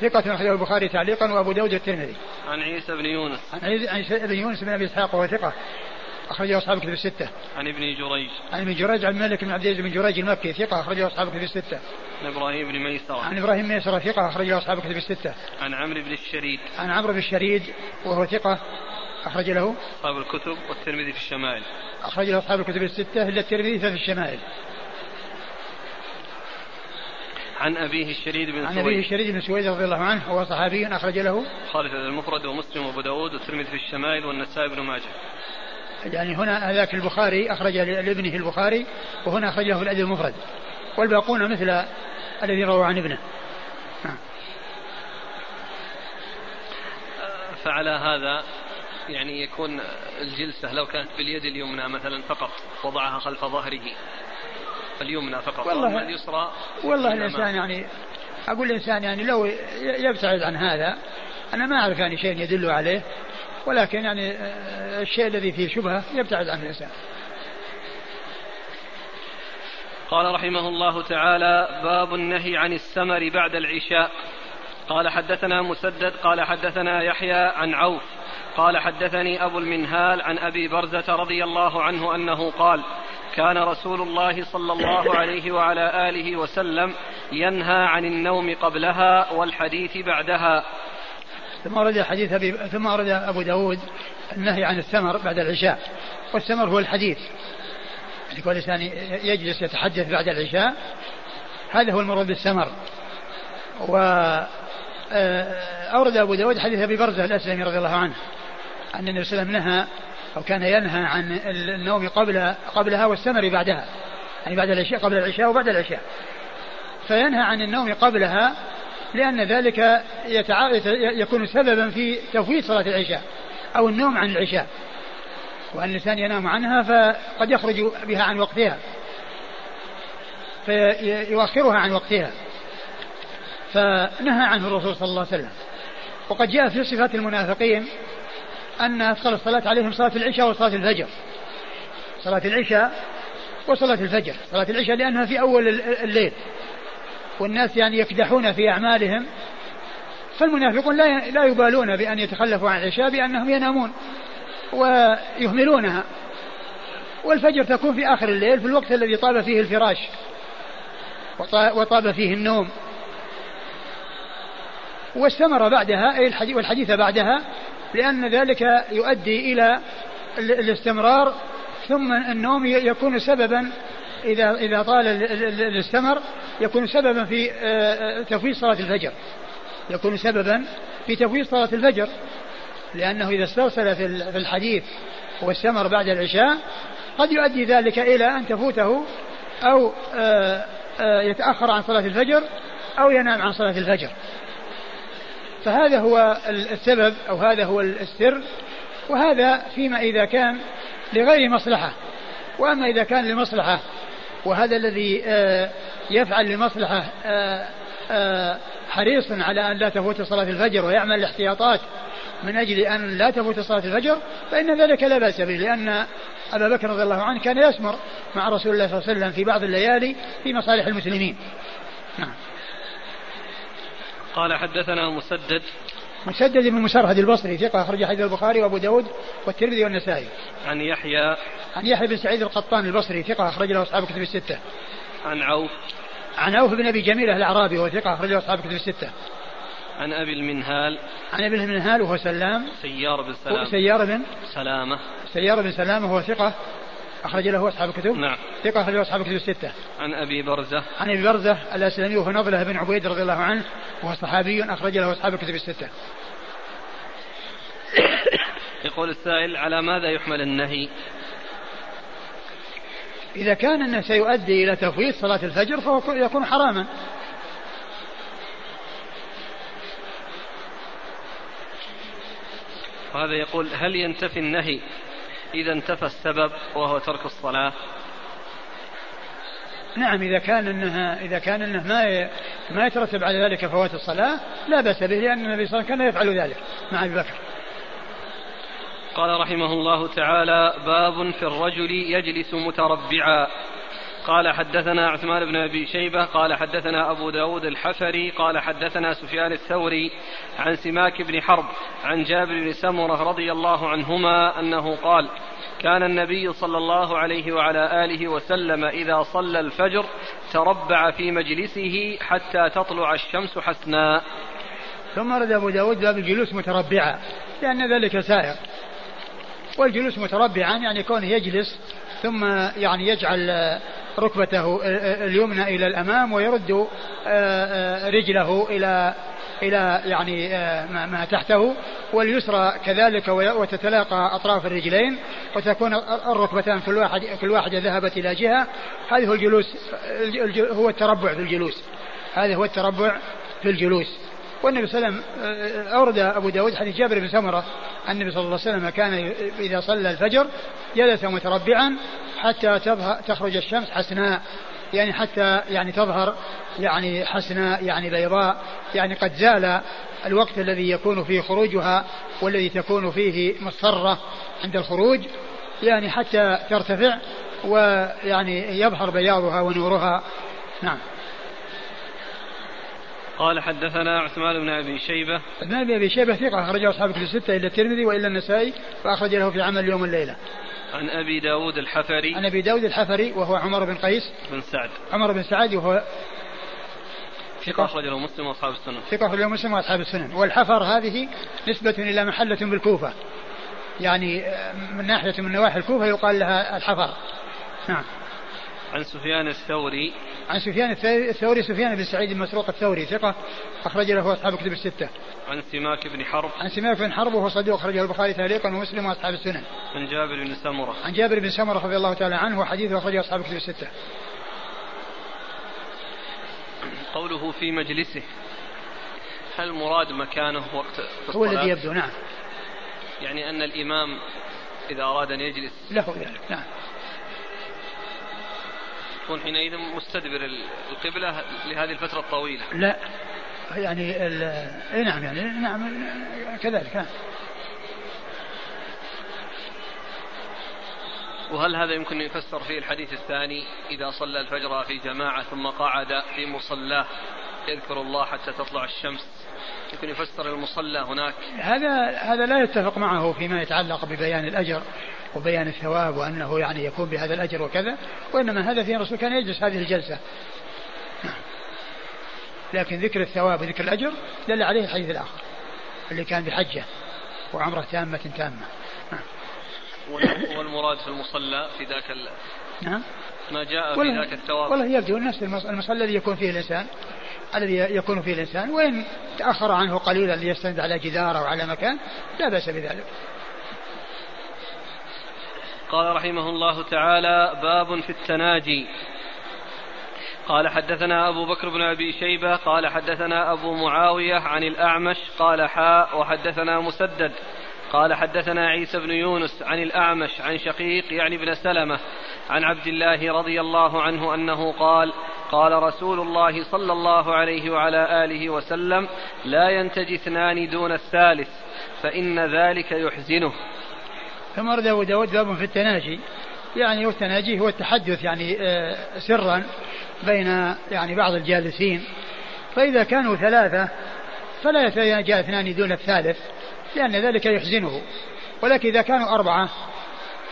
ثقة أخرجه البخاري تعليقا وأبو داود والترمذي عن عيسى بن يونس. عن عيسى بن يونس بن أبي إسحاق وهو ثقة. أخرجه أصحاب كتب الستة. عن ابن جريج. عن ابن جريج عبد الملك بن عبد العزيز بن جريج المكي ثقة أخرجه أصحاب كتب الستة. عن إبراهيم بن ميسرة. عن إبراهيم ميسرة ثقة أخرجه أصحاب كتب الستة. عن عمرو بن الشريد. عن عمرو بن الشريد وهو ثقة أخرج له أصحاب الكتب والترمذي في الشمائل. أخرج له أصحاب الكتب الستة إلا الترمذي في الشمائل. عن أبيه الشريد بن عن أبيه الشريد بن سويد رضي الله عنه هو صحابي أخرج له خالد المفرد ومسلم وأبو داود والترمذي في الشمائل والنسائي بن ماجه يعني هنا هذاك البخاري أخرج لابنه البخاري وهنا أخرجه في الأدب المفرد. والباقون مثل الذي روى عن ابنه. نعم. فعلى هذا يعني يكون الجلسة لو كانت باليد اليمنى مثلا فقط وضعها خلف ظهره اليمنى فقط والله اليسرى والله الإنسان يعني أقول الإنسان يعني لو يبتعد عن هذا أنا ما أعرف يعني شيء يدل عليه. ولكن يعني آه، الشيء الذي فيه شبهة يبتعد عنه الإنسان. قال رحمه الله تعالى باب النهي عن السمر بعد العشاء. قال حدثنا مسدد قال حدثنا يحيى عن عوف. قال حدثني أبو المنهال عن أبي برزة رضي الله عنه أنه قال كان رسول الله صلى الله عليه وعلى آله وسلم ينهى عن النوم قبلها والحديث بعدها. ثم ورد حديث أبي ثم ورد أبو داود النهي عن الثمر بعد العشاء. والثمر هو الحديث. يعني كل إنسان يجلس يتحدث بعد العشاء. هذا هو المراد بالثمر. و آه، أورد أبو داود حديث أبي برزة الأسلمي رضي الله عنه أن النبي صلى الله عليه وسلم نهى أو كان ينهى عن النوم قبل قبلها والثمر بعدها. يعني بعد العشاء قبل العشاء وبعد العشاء. فينهى عن النوم قبلها لأن ذلك يتع... يكون سببا في تفويت صلاة العشاء أو النوم عن العشاء. وأن الإنسان ينام عنها فقد يخرج بها عن وقتها. فيؤخرها عن وقتها. فنهى عنه الرسول صلى الله عليه وسلم. وقد جاء في صفات المنافقين أن أثقل الصلاة عليهم صلاة العشاء وصلاة الفجر. صلاة العشاء وصلاة الفجر. صلاة العشاء لأنها في أول الليل. والناس يعني يكدحون في أعمالهم فالمنافقون لا لا يبالون بأن يتخلفوا عن العشاء بأنهم ينامون ويهملونها. والفجر تكون في آخر الليل في الوقت الذي طاب فيه الفراش وطاب فيه النوم. واستمر بعدها أي الحديث والحديث بعدها لأن ذلك يؤدي إلى الاستمرار ثم النوم يكون سببا إذا إذا طال الاستمر يكون سببا في آه، آه، تفويت صلاة الفجر. يكون سببا في تفويت صلاة الفجر. لأنه إذا استرسل في الحديث واستمر بعد العشاء قد يؤدي ذلك إلى أن تفوته أو آه، يتأخر عن صلاة الفجر أو ينام عن صلاة الفجر. فهذا هو السبب أو هذا هو السر. وهذا فيما إذا كان لغير مصلحة. وأما إذا كان لمصلحة وهذا الذي آه، يفعل لمصلحة آه، آه، حريص على أن لا تفوت صلاة الفجر ويعمل الاحتياطات من أجل أن لا تفوت صلاة الفجر فإن ذلك لا بأس به لأن أبا بكر رضي الله عنه كان يسمر مع رسول الله صلى الله عليه وسلم في بعض الليالي في مصالح المسلمين. نعم. قال حدثنا مسدد مسدد بن مسرهد البصري ثقة أخرج حديث البخاري وأبو داود والترمذي والنسائي. عن يحيى عن يحيى بن سعيد القطان البصري ثقة أخرج له أصحاب كتب الستة. عن عوف عن عوف بن أبي جميله الأعرابي وهو ثقة اخرجه أصحاب كتب الستة. عن أبي المنهال عن أبي المنهال وهو سلام سيار بن سلامه سيار بن سلامة سيار بن سلامة وهو ثقة أخرج له أصحاب الكتب. نعم. ثقة أخرج له أصحاب الكتب الستة. عن أبي برزة. عن أبي برزة الأسلمي وهو نضلة بن عبيد رضي الله عنه وهو صحابي أخرج له أصحاب الكتب الستة. يقول السائل على ماذا يحمل النهي؟ إذا كان أنه سيؤدي إلى تفويت صلاة الفجر فهو يكون حراما. وهذا يقول هل ينتفي النهي إذا انتفى السبب وهو ترك الصلاة. نعم إذا كان أنها إذا كان أنه ما ما يترتب على ذلك فوات الصلاة لا بأس به لأن النبي صلى الله عليه وسلم كان يفعل ذلك مع أبي بكر. قال رحمه الله تعالى باب في الرجل يجلس متربعا. قال حدثنا عثمان بن أبي شيبة قال حدثنا أبو داود الحفري قال حدثنا سفيان الثوري عن سماك بن حرب عن جابر بن سمرة رضي الله عنهما أنه قال كان النبي صلى الله عليه وعلى آله وسلم إذا صلى الفجر تربع في مجلسه حتى تطلع الشمس حسناء ثم رد أبو داود باب الجلوس متربعا لأن ذلك سائر. والجلوس متربعا يعني كونه يجلس ثم يعني يجعل ركبته اليمنى إلى الأمام ويرد آه، آه، رجله إلى إلى يعني آه، ما تحته. واليسرى كذلك وتتلاقى أطراف الرجلين وتكون الركبتان كل واحد كل واحدة ذهبت إلى جهة. هذا هو الجلوس هو التربع في الجلوس. هذا هو التربع في الجلوس. والنبي صلى الله عليه وسلم أورد أبو داود حديث جابر بن سمرة النبي صلى الله عليه وسلم كان إذا صلى الفجر جلس متربعا حتى تخرج الشمس حسناء. يعني حتى يعني تظهر يعني حسناء يعني بيضاء. يعني قد زال الوقت الذي يكون فيه خروجها والذي تكون فيه مصفرة عند الخروج يعني حتى ترتفع ويعني يظهر بياضها ونورها. نعم. قال حدثنا عثمان بن أبي شيبة. عثمان بن أبي شيبة ثقة أخرجه أصحاب كتب الستة إلا الترمذي وإلا النسائي فاخرج له في عمل اليوم والليله. عن أبي داود الحفري عن أبي داود الحفري وهو عمر بن قيس بن سعد. عمر بن سعد وهو ثقة. أخرج له مسلم وأصحاب السنن. ثقة أخرج له مسلم وأصحاب السنن. والحفر هذه نسبة إلى محلة بالكوفة. يعني من ناحية من نواحي الكوفة يقال لها الحفر. نعم. عن سفيان الثوري عن سفيان الثوري سفيان بن سعيد المسروق الثوري ثقة أخرج له أصحاب الكتب الستة. عن سماك بن حرب عن سماك بن حرب وهو صديق أخرجه البخاري تعليقا ومسلم وأصحاب السنن. عن جابر بن سمرة عن جابر بن سمرة رضي الله تعالى عنه وحديثه أخرجه أصحاب الكتب الستة. قوله في مجلسه هل المراد مكانه وقت هو الذي يبدو نعم. يعني أن الإمام إذا أراد أن يجلس له ذلك نعم. يكون حينئذ مستدبر القبلة لهذه الفترة الطويلة. لا يعني إي نعم يعني نعم كذلك نعم. وهل هذا يمكن يفسر فيه الحديث الثاني؟ إذا صلى الفجر في جماعة ثم قعد في مصلاه يذكر الله حتى تطلع الشمس. يمكن يفسر المصلى هناك؟ هذا هذا لا يتفق معه فيما يتعلق ببيان الأجر. وبيان الثواب وأنه يعني يكون بهذا الأجر وكذا وإنما هذا في الرسول كان يجلس هذه الجلسة. لكن ذكر الثواب وذكر الأجر دل عليه الحديث الآخر اللي كان بحجة وعمرة تامة تامة. والمراد في المصلى في ذاك ال... نعم ما جاء في ذاك الثواب. والله يبدو نفس المصلى الذي يكون فيه الإنسان الذي يكون فيه الإنسان وإن تأخر عنه قليلا ليستند على جدار أو على مكان لا بأس بذلك. قال رحمه الله تعالى باب في التناجي. قال حدثنا أبو بكر بن أبي شيبة قال حدثنا أبو معاوية عن الأعمش قال حاء وحدثنا مسدد. قال حدثنا عيسى بن يونس عن الأعمش عن شقيق يعني ابن سلمة عن عبد الله رضي الله عنه أنه قال قال رسول الله صلى الله عليه وعلى آله وسلم لا ينتجي اثنان دون الثالث فإن ذلك يحزنه. ثم ورد أبو داود باب في التناجي. يعني والتناجي هو التحدث يعني آه، سرا بين يعني بعض الجالسين. فإذا كانوا ثلاثة فلا يتناجى اثنان دون الثالث لأن ذلك يحزنه. ولكن إذا كانوا أربعة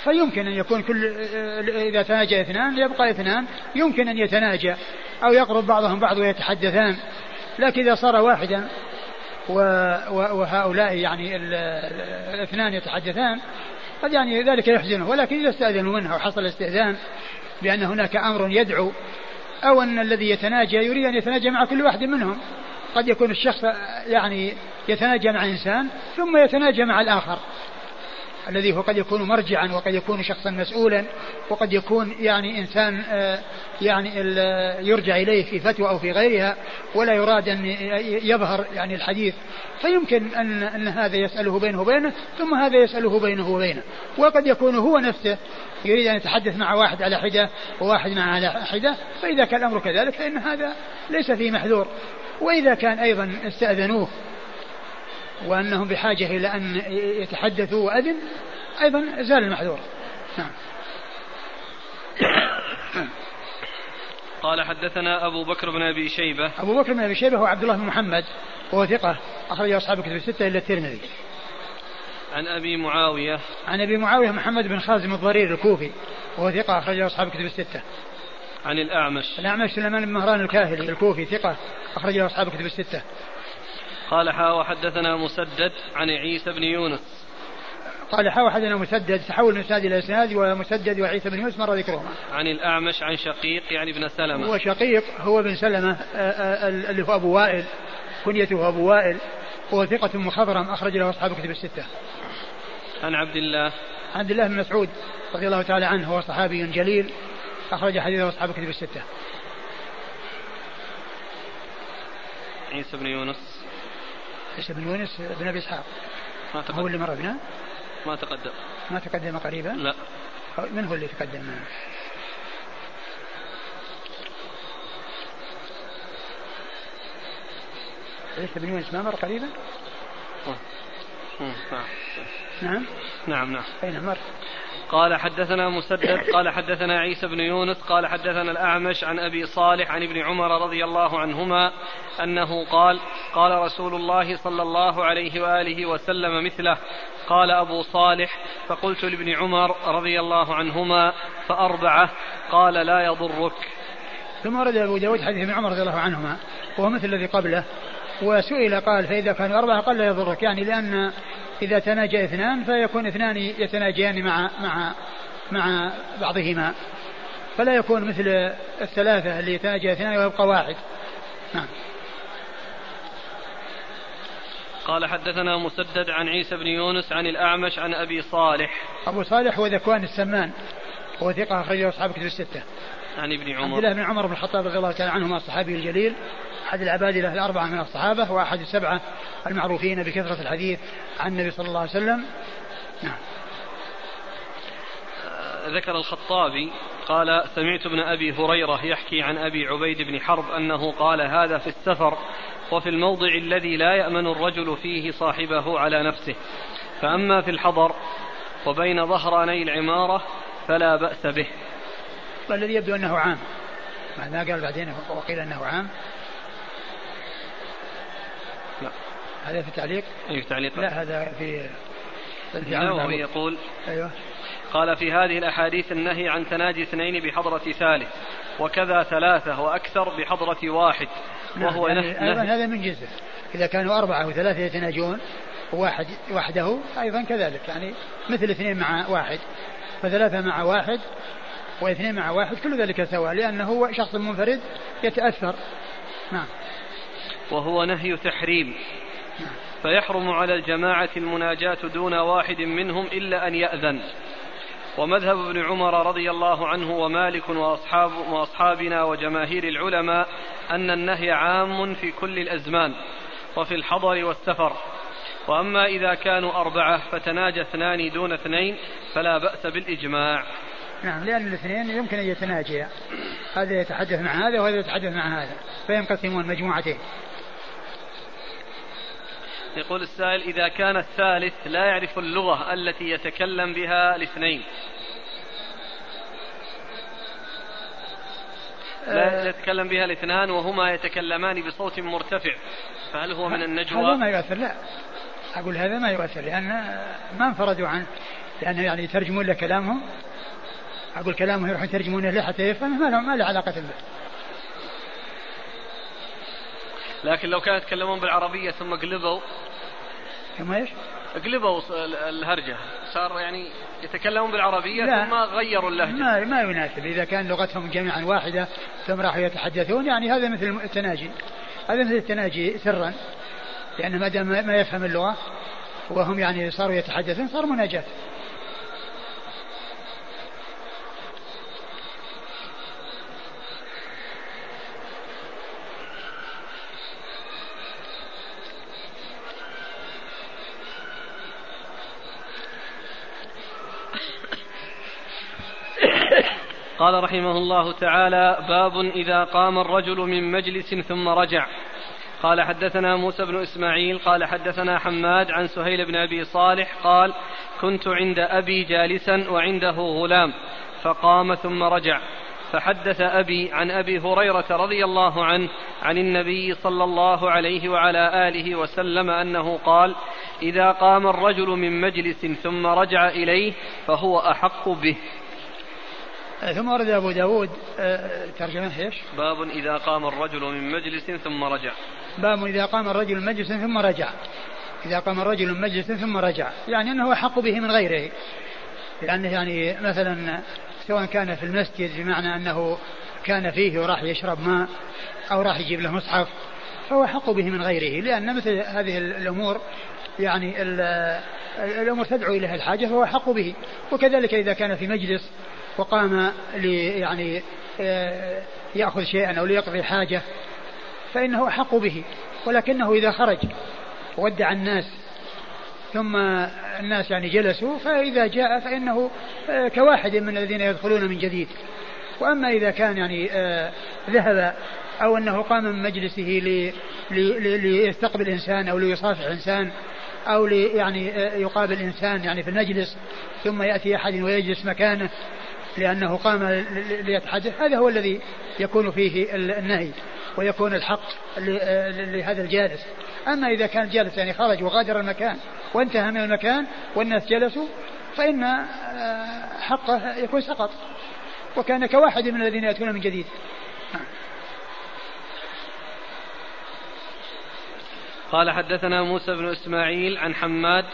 فيمكن أن يكون كل آه، إذا تناجى اثنان يبقى اثنان. يمكن أن يتناجى أو يقرب بعضهم بعض ويتحدثان. لكن إذا صار واحدا وهؤلاء يعني الاثنان يتحدثان قد يعني ذلك يحزنه ولكن إذا استأذنوا منه وحصل استئذان بأن هناك أمر يدعو أو أن الذي يتناجى يريد أن يتناجى مع كل واحد منهم. قد يكون الشخص يعني يتناجى مع إنسان ثم يتناجى مع الآخر. الذي هو قد يكون مرجعا وقد يكون شخصا مسؤولا وقد يكون يعني إنسان آه، يعني يرجع إليه في فتوى أو في غيرها ولا يراد أن يظهر يعني الحديث. فيمكن أن أن هذا يسأله بينه وبينه ثم هذا يسأله بينه وبينه. وقد يكون هو نفسه يريد أن يتحدث مع واحد على حدة وواحد مع على حدة فإذا كان الأمر كذلك فإن هذا ليس فيه محذور. وإذا كان أيضا استأذنوه وأنهم بحاجة إلى أن يتحدثوا وأذن أيضا زال المحذور. نعم. قال حدثنا أبو بكر بن أبي شيبة. أبو بكر بن أبي شيبة هو عبد الله بن محمد وهو ثقة أخرج أصحاب الكتب الستة إلا الترمذي. عن أبي معاوية. عن أبي معاوية محمد بن خازم الضرير الكوفي وهو ثقة أخرج أصحاب الكتب الستة. عن الأعمش. الأعمش سليمان بن مهران الكاهلي الكوفي ثقة أخرج أصحاب الكتب الستة. قال حا وحدثنا مسدد عن عيسى بن يونس قال حا وحدثنا مسدد تحول من اسناد إلى إسناد ومسدد وعيسى بن يونس مر ذكرهما. عن الأعمش عن شقيق يعني ابن سلمة. هو شقيق هو بن سلمة آه، آه، اللي هو أبو وائل كنيته أبو وائل وهو ثقة مخضرم أخرج له أصحاب كتب الستة. عن عبد الله عن عبد الله بن مسعود رضي الله تعالى عنه هو صحابي جليل أخرج حديثه أصحاب كتب الستة. عيسى بن يونس عيسى بن يونس بن أبي إسحاق ما تقدم هو اللي مر بنا؟ ما تقدم ما تقدم قريبا؟ لا من هو اللي تقدم معه؟ عيسى بن يونس ما مر قريبا؟ نعم نعم نعم نعم أين مر؟ قال حدثنا مسدد قال حدثنا عيسى بن يونس قال حدثنا الأعمش عن أبي صالح عن ابن عمر رضي الله عنهما أنه قال قال رسول الله صلى الله عليه وآله وسلم مثله قال أبو صالح فقلت لابن عمر رضي الله عنهما فأربعة قال لا يضرك. ثم ورد أبو داود حديث ابن عمر رضي الله عنهما وهو مثل الذي قبله. وسئل قال فإذا كانوا أربعة قال لا يضرك يعني لأن إذا تناجى اثنان فيكون اثنان يتناجيان مع مع مع بعضهما. فلا يكون مثل الثلاثة اللي يتناجى اثنان ويبقى واحد. نعم. قال حدثنا مسدد عن عيسى بن يونس عن الأعمش عن أبي صالح. أبو صالح هو ذكوان السمان هو ثقة أخرجه أصحاب كتب الستة. عن ابن عمر. عبد الله بن عمر بن الخطاب رضي الله تعالى عنهما الصحابي الجليل. أحد العبادلة الأربعة من الصحابة وأحد السبعة المعروفين بكثرة الحديث عن النبي صلى الله عليه وسلم. نعم. ذكر الخطابي قال سمعت ابن أبي هريرة يحكي عن أبي عبيد بن حرب أنه قال هذا في السفر وفي الموضع الذي لا يأمن الرجل فيه صاحبه على نفسه. فأما في الحضر وبين ظهراني العمارة فلا بأس به. الذي يبدو أنه عام. ما قال بعدين وقيل أنه عام لا هذا في التعليق أي في تعليق. لا هذا في النووي يقول أيوه. قال في هذه الأحاديث النهي عن تناجي اثنين بحضرة ثالث وكذا ثلاثة وأكثر بحضرة واحد نعم وهو يعني نهي أيضا هذا من جنسه. إذا كانوا أربعة وثلاثة يتناجون وواحد وحده أيضا كذلك. يعني مثل اثنين مع واحد. فثلاثة مع واحد واثنين مع واحد كل ذلك سواء لأنه هو شخص منفرد يتأثر. نعم. وهو نهي تحريم. فيحرم على الجماعة المناجاة دون واحد منهم إلا أن يأذن. ومذهب ابن عمر رضي الله عنه ومالك وأصحاب وأصحابنا وجماهير العلماء أن النهي عام في كل الأزمان وفي الحضر والسفر. وأما إذا كانوا أربعة فتناجى اثنان دون اثنين فلا بأس بالإجماع. نعم لأن الاثنين يمكن أن يتناجيا. هذا يتحدث مع هذا وهذا يتحدث مع هذا فينقسمون مجموعتين. يقول السائل إذا كان الثالث لا يعرف اللغة التي يتكلم بها الاثنين لا آه. يتكلم بها الاثنان وهما يتكلمان بصوت مرتفع فهل هو من النجوى؟ هذا ما يؤثر لا أقول هذا ما يؤثر لأن ما انفردوا عنه لأنه يعني يترجمون له كلامهم أقول كلامه يروحون يترجمونه له حتى يفهم ما له ما له علاقة به لكن لو كانوا يتكلمون بالعربية ثم قلبوا ثم إيش؟ قلبوا الهرجة. صار يعني يتكلمون بالعربية لا. ثم غيروا اللهجة. ما ما يناسب. إذا كان لغتهم جميعا واحدة ثم راحوا يتحدثون يعني هذا مثل التناجي. هذا مثل التناجي سرا لأن ما دام ما يفهم اللغة وهم يعني صاروا يتحدثون صار مناجاة. قال رحمه الله تعالى باب إذا قام الرجل من مجلس ثم رجع. قال حدثنا موسى بن إسماعيل قال حدثنا حماد عن سهيل بن أبي صالح قال كنت عند أبي جالسا وعنده غلام فقام ثم رجع. فحدث أبي عن أبي هريرة رضي الله عنه عن النبي صلى الله عليه وعلى آله وسلم أنه قال إذا قام الرجل من مجلس ثم رجع إليه فهو أحق به ثم ورد أبو داود آه، ترجمة إيش؟ باب إذا قام الرجل من مجلس ثم رجع. باب إذا قام الرجل من مجلس ثم رجع. إذا قام الرجل من مجلس ثم رجع. يعني أنه أحق به من غيره. لأنه يعني مثلا سواء كان في المسجد بمعنى أنه كان فيه وراح يشرب ماء أو راح يجيب له مصحف فهو أحق به من غيره. لأن مثل هذه الأمور يعني الأمور تدعو إليها الحاجة فهو أحق به. وكذلك إذا كان في مجلس وقام لي يعني آه، يأخذ شيئا أو ليقضي حاجة فإنه أحق به. ولكنه إذا خرج ودع الناس ثم الناس يعني جلسوا فإذا جاء فإنه آه، كواحد من الذين يدخلون من جديد. وأما إذا كان يعني آه، ذهب أو أنه قام من مجلسه ليستقبل إنسان أو ليصافح إنسان أو لي يعني يقابل إنسان يعني في المجلس ثم يأتي أحد ويجلس مكانه لأنه قام ليتحدث. هذا هو الذي يكون فيه النهي ويكون الحق لهذا الجالس. أما إذا كان جالس يعني خرج وغادر المكان وانتهى من المكان والناس جلسوا فإن آه، حقه يكون سقط. وكان كواحد من الذين يأتون من جديد. قال حدثنا موسى بن إسماعيل عن حماد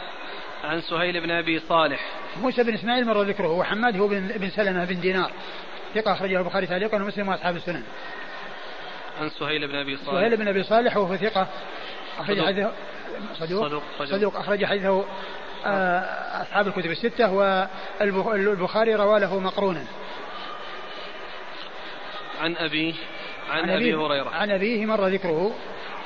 عن سهيل بن أبي صالح. موسى بن إسماعيل مر ذكره وحماد هو بن, سلمة بن دينار. ثقة أخرجه البخاري تعليقا ومسلم وأصحاب السنن. عن سهيل بن أبي صالح. سهيل بن أبي صالح وهو ثقة. أخرج حديثه صدوق. صدوق, صدوق. أخرج حديثه آه، أصحاب الكتب الستة والبخاري روى له مقرونا. عن أبيه عن, عن أبي هريرة. عن أبيه مر ذكره.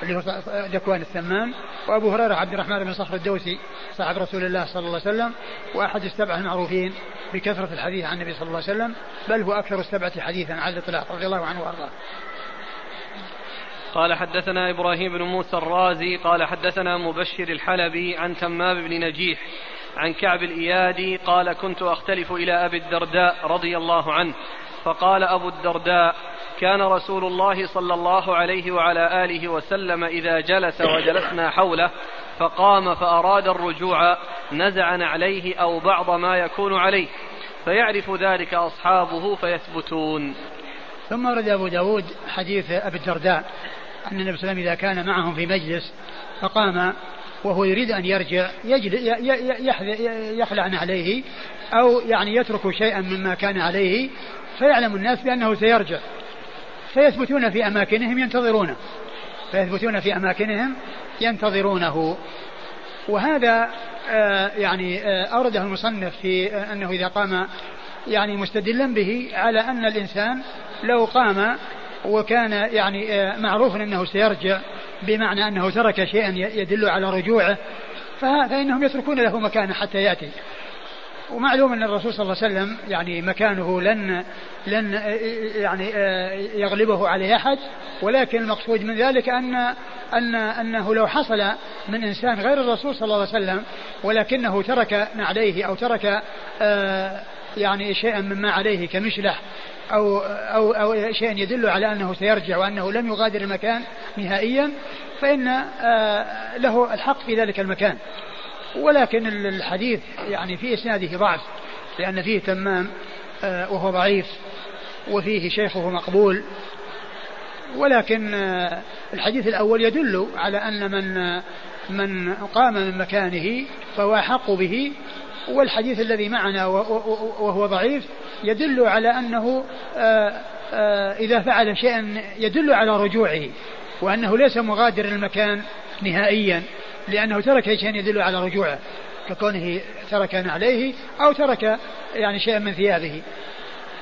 اللي هو ذكوان الثمان وأبو هريرة عبد الرحمن بن صخر الدوسي صاحب رسول الله صلى الله عليه وسلم وأحد السبعة المعروفين بكثرة الحديث عن النبي صلى الله عليه وسلم بل هو أكثر السبعة حديثا على الإطلاق رضي الله عنه وأرضاه. قال حدثنا إبراهيم بن موسى الرازي قال حدثنا مبشر الحلبي عن تمام بن نجيح عن كعب الإيادي قال كنت أختلف إلى أبي الدرداء رضي الله عنه فقال أبو الدرداء كان رسول الله صلى الله عليه وعلى آله وسلم إذا جلس وجلسنا حوله فقام فأراد الرجوع نزع نعليه أو بعض ما يكون عليه. فيعرف ذلك أصحابه فيثبتون. ثم ورد أبو داود حديث أبي الدرداء أن النبي صلى الله عليه وسلم إذا كان معهم في مجلس فقام وهو يريد أن يرجع يخلع عليه أو يعني يترك شيئا مما كان عليه فيعلم الناس بأنه سيرجع. فيثبتون في أماكنهم ينتظرونه. فيثبتون في أماكنهم ينتظرونه. وهذا آه يعني آه أورده المصنف في آه أنه إذا قام يعني مستدلا به على أن الإنسان لو قام وكان يعني معروف أنه سيرجع بمعنى أنه ترك شيئا يدل على رجوعه فإنهم يتركون له مكانه حتى يأتي. ومعلوم أن الرسول صلى الله عليه وسلم يعني مكانه لن لن يعني يغلبه عليه أحد. ولكن المقصود من ذلك أن أن أنه لو حصل من إنسان غير الرسول صلى الله عليه وسلم ولكنه ترك نعليه أو ترك يعني شيئا مما عليه كمشلح أو أو أو شيء يدل على أنه سيرجع وأنه لم يغادر المكان نهائيا فإن له الحق في ذلك المكان. ولكن الحديث يعني في إسناده ضعف لأن فيه تمام آه، وهو ضعيف وفيه شيخه مقبول. ولكن آه، الحديث الأول يدل على أن من من قام من مكانه فهو أحق به والحديث الذي معنا وهو ضعيف يدل على أنه آه، آه، إذا فعل شيئا يدل على رجوعه وأنه ليس مغادر المكان نهائيا. لأنه ترك شيئا يدل على رجوعه ككونه ترك عليه أو ترك يعني شيئا من ثيابه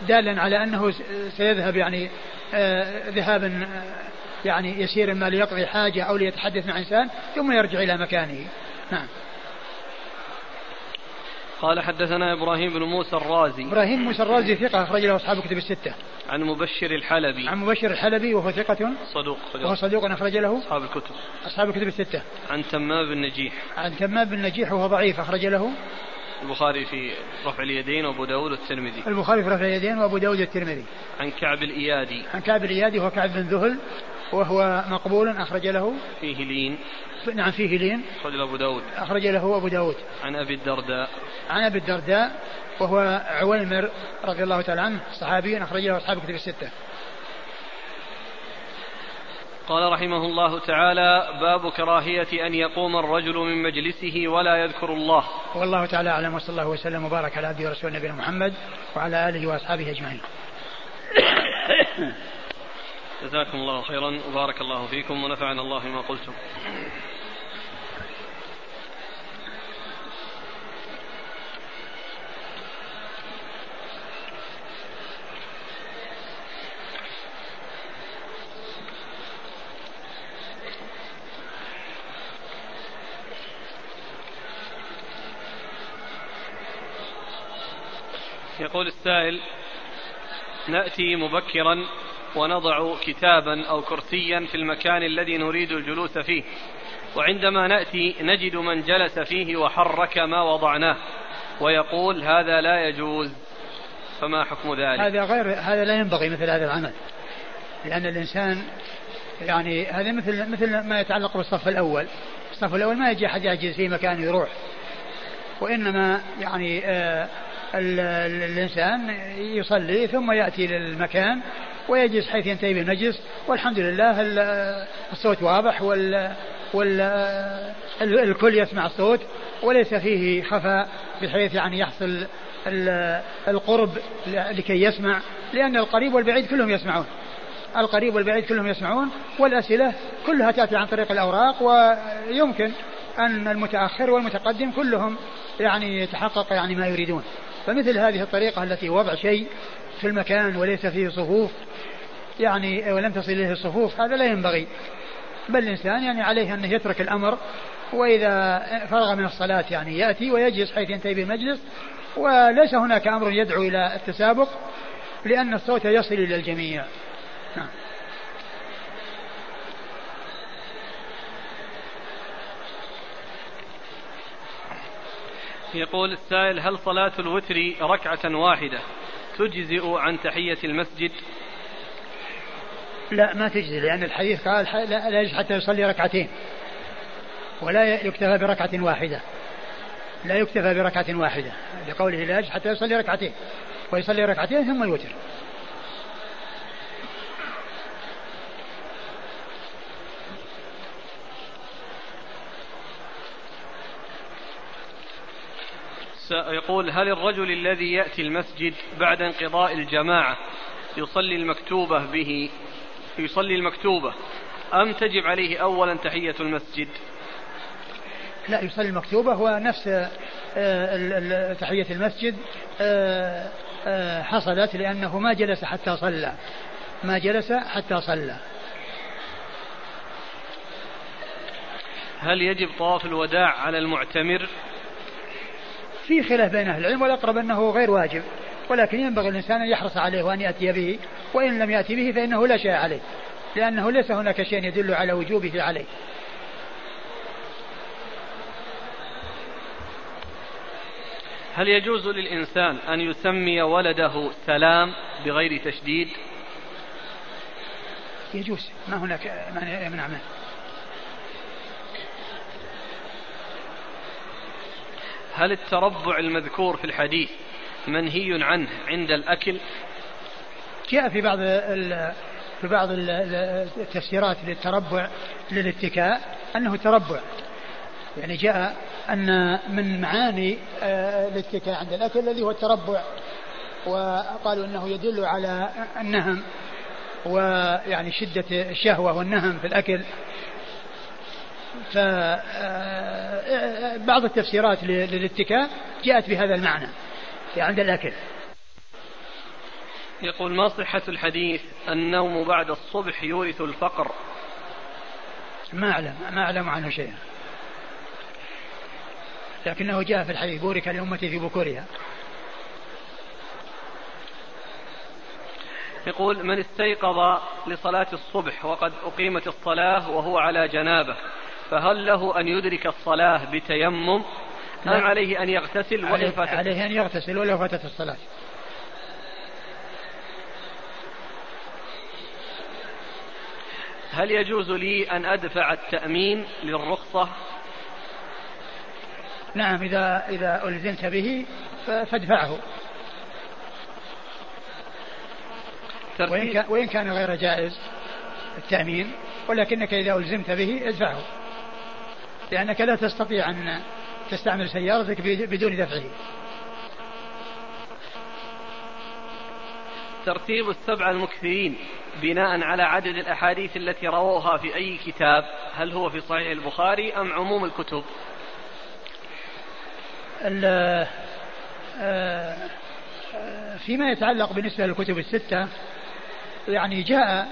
دالا على أنه سيذهب يعني آه، ذهابا يعني يسير ما ليقضي حاجة أو ليتحدث مع إنسان ثم يرجع إلى مكانه. نعم. قال حدثنا إبراهيم بن موسى الرازي. إبراهيم موسى الرازي ثقة أخرج له أصحاب الكتب الستة. عن مبشر الحلبي. عن مبشر الحلبي وهو ثقة؟ صدوق وهو صدوق أخرج له؟ أصحاب الكتب. أصحاب الكتب الستة. عن تمام بن نجيح. عن تمام بن نجيح وهو ضعيف أخرج له؟ البخاري في رفع اليدين وأبو داود والترمذي. البخاري في رفع اليدين وأبو داود والترمذي. عن كعب الإيادي. عن كعب الإيادي وهو كعب بن ذهل. وهو مقبول أخرج له فيه لين. نعم فيه لين. أخرج له أبو داود. أخرج له أبو داود. عن أبي الدرداء. عن أبي الدرداء وهو عويمر رضي الله تعالى عنه صحابي أخرج له أصحاب كتب الستة. قال رحمه الله تعالى باب كراهية أن يقوم الرجل من مجلسه ولا يذكر الله. والله تعالى أعلم وصلى الله وسلم وبارك على عبده ورسوله نبينا محمد وعلى آله وأصحابه أجمعين. جزاكم الله خيرا. وبارك الله فيكم ونفعنا الله بما قلتم. يقول السائل نأتي مبكرا ونضع كتابا أو كرسيا في المكان الذي نريد الجلوس فيه. وعندما نأتي نجد من جلس فيه وحرك ما وضعناه ويقول هذا لا يجوز فما حكم ذلك؟ هذا غير هذا لا ينبغي مثل هذا العمل لأن الإنسان يعني هذا مثل مثل ما يتعلق بالصف الأول. الصف الأول ما يجي أحد يحجز في مكان يروح وإنما يعني آه الإنسان يصلي ثم يأتي للمكان ويجلس حيث ينتهي بالمجلس والحمد لله الصوت واضح وال والكل يسمع الصوت وليس فيه خفاء بحيث يعني يحصل القرب لكي يسمع لأن القريب والبعيد كلهم يسمعون. القريب والبعيد كلهم يسمعون والأسئلة كلها تأتي عن طريق الأوراق ويمكن أن المتأخر والمتقدم كلهم يعني يتحقق يعني ما يريدون. فمثل هذه الطريقة التي وضع شيء في المكان وليس فيه صفوف يعني ولم تصل إليه الصفوف هذا لا ينبغي. بل الإنسان يعني عليه أنه يترك الأمر وإذا فرغ من الصلاة يعني يأتي ويجلس حيث ينتهي بالمجلس وليس هناك أمر يدعو إلى التسابق لأن الصوت يصل إلى الجميع. نعم. يقول السائل هل صلاة الوتر ركعة واحدة؟ تجزئ عن تحية المسجد؟ لا ما تجزي لأن الحديث قال لا يجوز حتى يصلي ركعتين. ولا يكتفى بركعة واحدة. لا يكتفى بركعة واحدة. لقوله لا يجوز حتى يصلي ركعتين. ويصلي ركعتين ثم يوتر. يقول هل الرجل الذي يأتي المسجد بعد انقضاء الجماعة يصلي المكتوبة به؟ يصلي المكتوبة. أم تجب عليه أولا تحية المسجد؟ لا يصلي المكتوبة هو نفس آه، تحية المسجد آه، آه، حصلت لأنه ما جلس حتى صلى. ما جلس حتى صلى. هل يجب طواف الوداع على المعتمر؟ في خلاف بين أهل العلم والأقرب أنه غير واجب. ولكن ينبغي الإنسان أن يحرص عليه وأن يأتي به وإن لم يأتي به فإنه لا شيء عليه. لأنه ليس هناك شيء يدل على وجوبه عليه. هل يجوز للإنسان أن يسمي ولده سلام بغير تشديد؟ يجوز. ما هناك ما يمنع منه. هل التربع المذكور في الحديث منهي عنه عند الأكل؟ جاء في بعض في بعض التفسيرات للتربع للاتكاء أنه تربع. يعني جاء أن من معاني آه، الاتكاء عند الأكل الذي هو التربع. وقالوا أنه يدل على النهم ويعني شدة الشهوة والنهم في الأكل. فبعض آه، التفسيرات للاتكاء جاءت بهذا المعنى عند الأكل. يقول ما صحة الحديث النوم بعد الصبح يورث الفقر؟ ما أعلم ما أعلم عنه شيئا. لكنه جاء في الحديث بورك لأمتي في بكورها. يقول من استيقظ لصلاة الصبح وقد أقيمت الصلاة وهو على جنابة. فهل له أن يدرك الصلاة بتيمم؟ أم عليه أن يغتسل وإن فاتت عليه أن يغتسل ولو فاتت الصلاة. هل يجوز لي أن أدفع التأمين للرخصة؟ نعم إذا إذا ألزمت به فادفعه. وإن كان, وإن كان غير جائز التأمين ولكنك إذا ألزمت به ادفعه. لأنك لا تستطيع أن تستعمل سيارتك بدون دفعه. ترتيب السبع المكثرين بناء على عدد الأحاديث التي رووها في أي كتاب هل هو في صحيح البخاري أم عموم الكتب؟ آه، فيما يتعلق بالنسبة للكتب الستة يعني جاء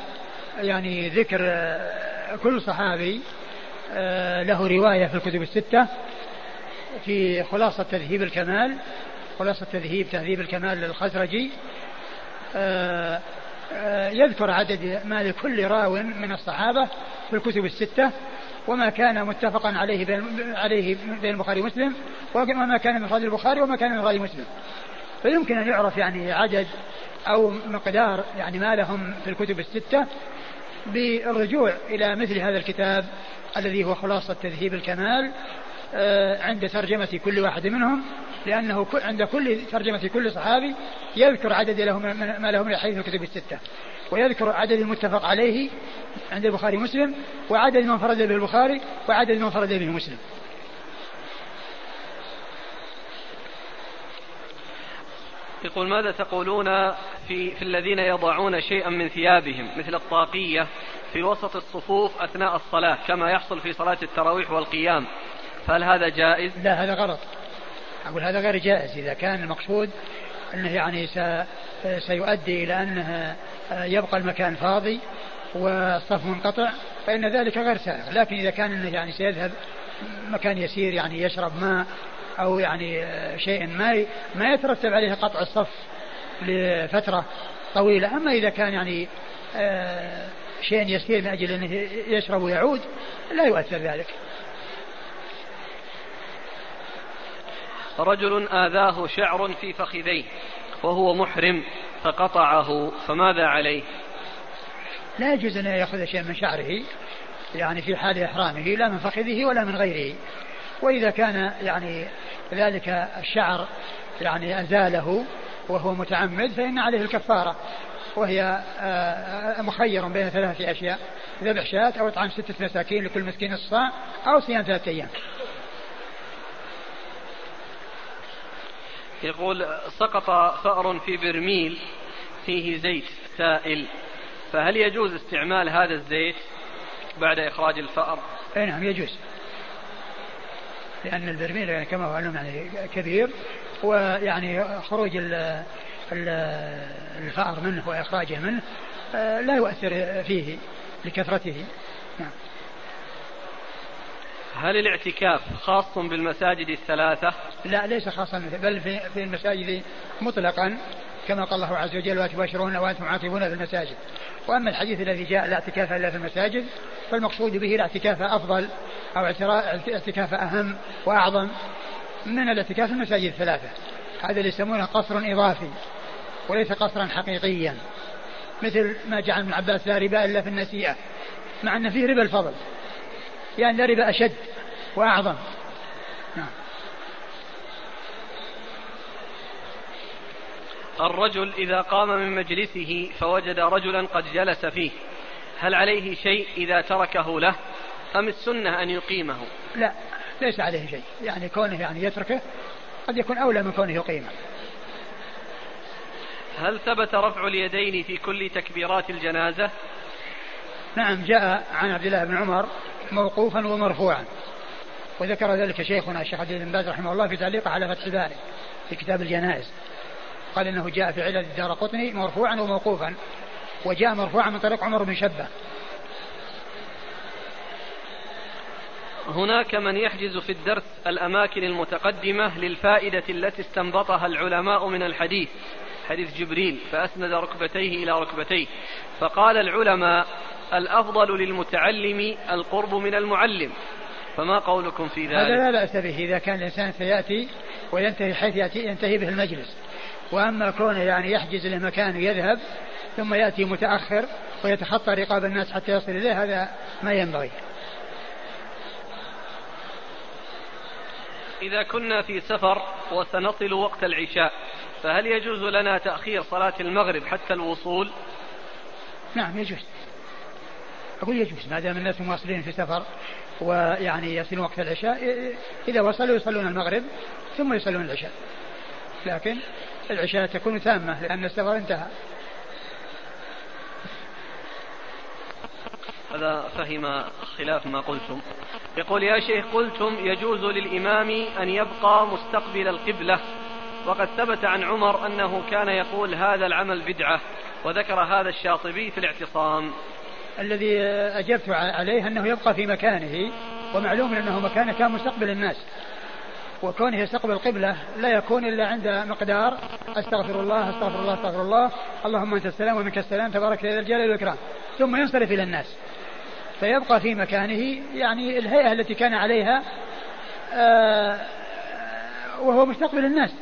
يعني ذكر آه، كل صحابي آه، له رواية في الكتب الستة في خلاصة تذهيب الكمال خلاصة تذهيب تهذيب الكمال للخزرجي. يذكر عدد ما لكل راو من الصحابة في الكتب الستة وما كان متفقا عليه بين عليه بين البخاري ومسلم وما كان من فضل البخاري وما كان من فضل مسلم. فيمكن أن يعرف يعني عدد أو مقدار يعني ما لهم في الكتب الستة بالرجوع إلى مثل هذا الكتاب الذي هو خلاصة تذهيب الكمال آه، عند ترجمة كل واحد منهم لأنه عند كل ترجمة كل صحابي يذكر عدد له ما له من الحديث الكتب الستة. ويذكر عدد المتفق عليه عند البخاري ومسلم وعدد من فرد به البخاري وعدد من فرد به مسلم. يقول ماذا تقولون في, في الذين يضعون شيئا من ثيابهم مثل الطاقية في وسط الصفوف أثناء الصلاة كما يحصل في صلاة التراويح والقيام. فهل هذا جائز؟ لا هذا غلط. أقول هذا غير جائز. إذا كان المقصود أنه يعني سيؤدي إلى أنه يبقى المكان فاضي والصف منقطع فإن ذلك غير سائغ لكن إذا كان أنه يعني سيذهب مكان يسير يعني يشرب ماء أو يعني شيء ما ما يترتب عليه قطع الصف لفترة طويلة. أما إذا كان يعني آه، شيء يسير من أجل أنه يشرب ويعود لا يؤثر ذلك. رجل آذاه شعر في فخذيه وهو محرم فقطعه فماذا عليه؟ لا يجوز أن يأخذ شيء من شعره يعني في حال إحرامه لا من فخذه ولا من غيره. وإذا كان يعني ذلك الشعر يعني أزاله وهو متعمد فإن عليه الكفارة. وهي آه، مخير بين ثلاثة أشياء ذبح شاة أو إطعام ستة مساكين لكل مسكين الصاع أو صيام ثلاثة أيام. يقول سقط فأر في برميل فيه زيت سائل فهل يجوز استعمال هذا الزيت بعد إخراج الفأر؟ أي نعم يجوز. لأن البرميل يعني كما هو علم يعني كبير ويعني خروج الفأر منه وإخراجه منه آه، لا يؤثر فيه لكثرته نعم هل الاعتكاف خاص بالمساجد الثلاثة؟ لا ليس خاصا بل في, في المساجد مطلقا كما قال الله عز وجل وتباشرون وأنتم عاكفون في المساجد. وأما الحديث الذي جاء لا اعتكاف إلا في المساجد فالمقصود به الاعتكاف أفضل أو اعتكاف أهم وأعظم من الاعتكاف في المساجد الثلاثة. هذا اللي يسمونه قصر إضافي وليس قصرا حقيقيا. مثل ما جعل ابن عباس لا ربا إلا في النسيئة. مع أن فيه ربا الفضل. يعني ربا أشد وأعظم نعم الرجل إذا قام من مجلسه فوجد رجلا قد جلس فيه هل عليه شيء إذا تركه له أم السنة أن يقيمه لا ليس عليه شيء يعني كونه يعني يتركه قد يكون أولى من كونه يقيمه هل ثبت رفع اليدين في كل تكبيرات الجنازة؟ نعم جاء عن عبد الله بن عمر موقوفا ومرفوعا وذكر ذلك شيخنا الشيخ عبد بن باز رحمه الله في تعليقه على فتح الباري في كتاب الجنائز. قال إنه جاء في علل الدار قطني مرفوعا وموقوفا وجاء مرفوعا من طريق عمر بن شبه. هناك من يحجز في الدرس الأماكن المتقدمة للفائدة التي استنبطها العلماء من الحديث. حديث جبريل فأسند ركبتيه إلى ركبتيه. فقال العلماء الأفضل للمتعلم القرب من المعلم. فما قولكم في ذلك؟ هذا لا بأس به. إذا كان الإنسان سيأتي وينتهي حيث يأتي ينتهي به المجلس. وأما كونه يعني يحجز له مكان ويذهب ثم يأتي متأخر ويتخطى رقاب الناس حتى يصل إليه هذا ما ينبغي. إذا كنا في سفر وسنصل وقت العشاء فهل يجوز لنا تأخير صلاة المغرب حتى الوصول؟ نعم يجوز. أقول يجوز ما دام الناس مواصلين في سفر ويعني يصلون وقت العشاء إذا وصلوا يصلون المغرب ثم يصلون العشاء. لكن العشاء تكون تامة لأن السفر انتهى. هذا فهم خلاف ما قلتم. يقول يا شيخ قلتم يجوز للإمام أن يبقى مستقبل القبلة. وقد ثبت عن عمر أنه كان يقول هذا العمل بدعة وذكر هذا الشاطبي في الاعتصام. الذي أجبت عليه أنه يبقى في مكانه ومعلوم أنه مكانه كان مستقبل الناس وكونه يستقبل القبلة لا يكون إلا عند مقدار أستغفر الله أستغفر الله أستغفر الله اللهم أنت السلام ومنك السلام تبارك يا ذا الجلال والإكرام ثم ينصرف إلى الناس. فيبقى في مكانه يعني الهيئة التي كان عليها آه، وهو مستقبل الناس.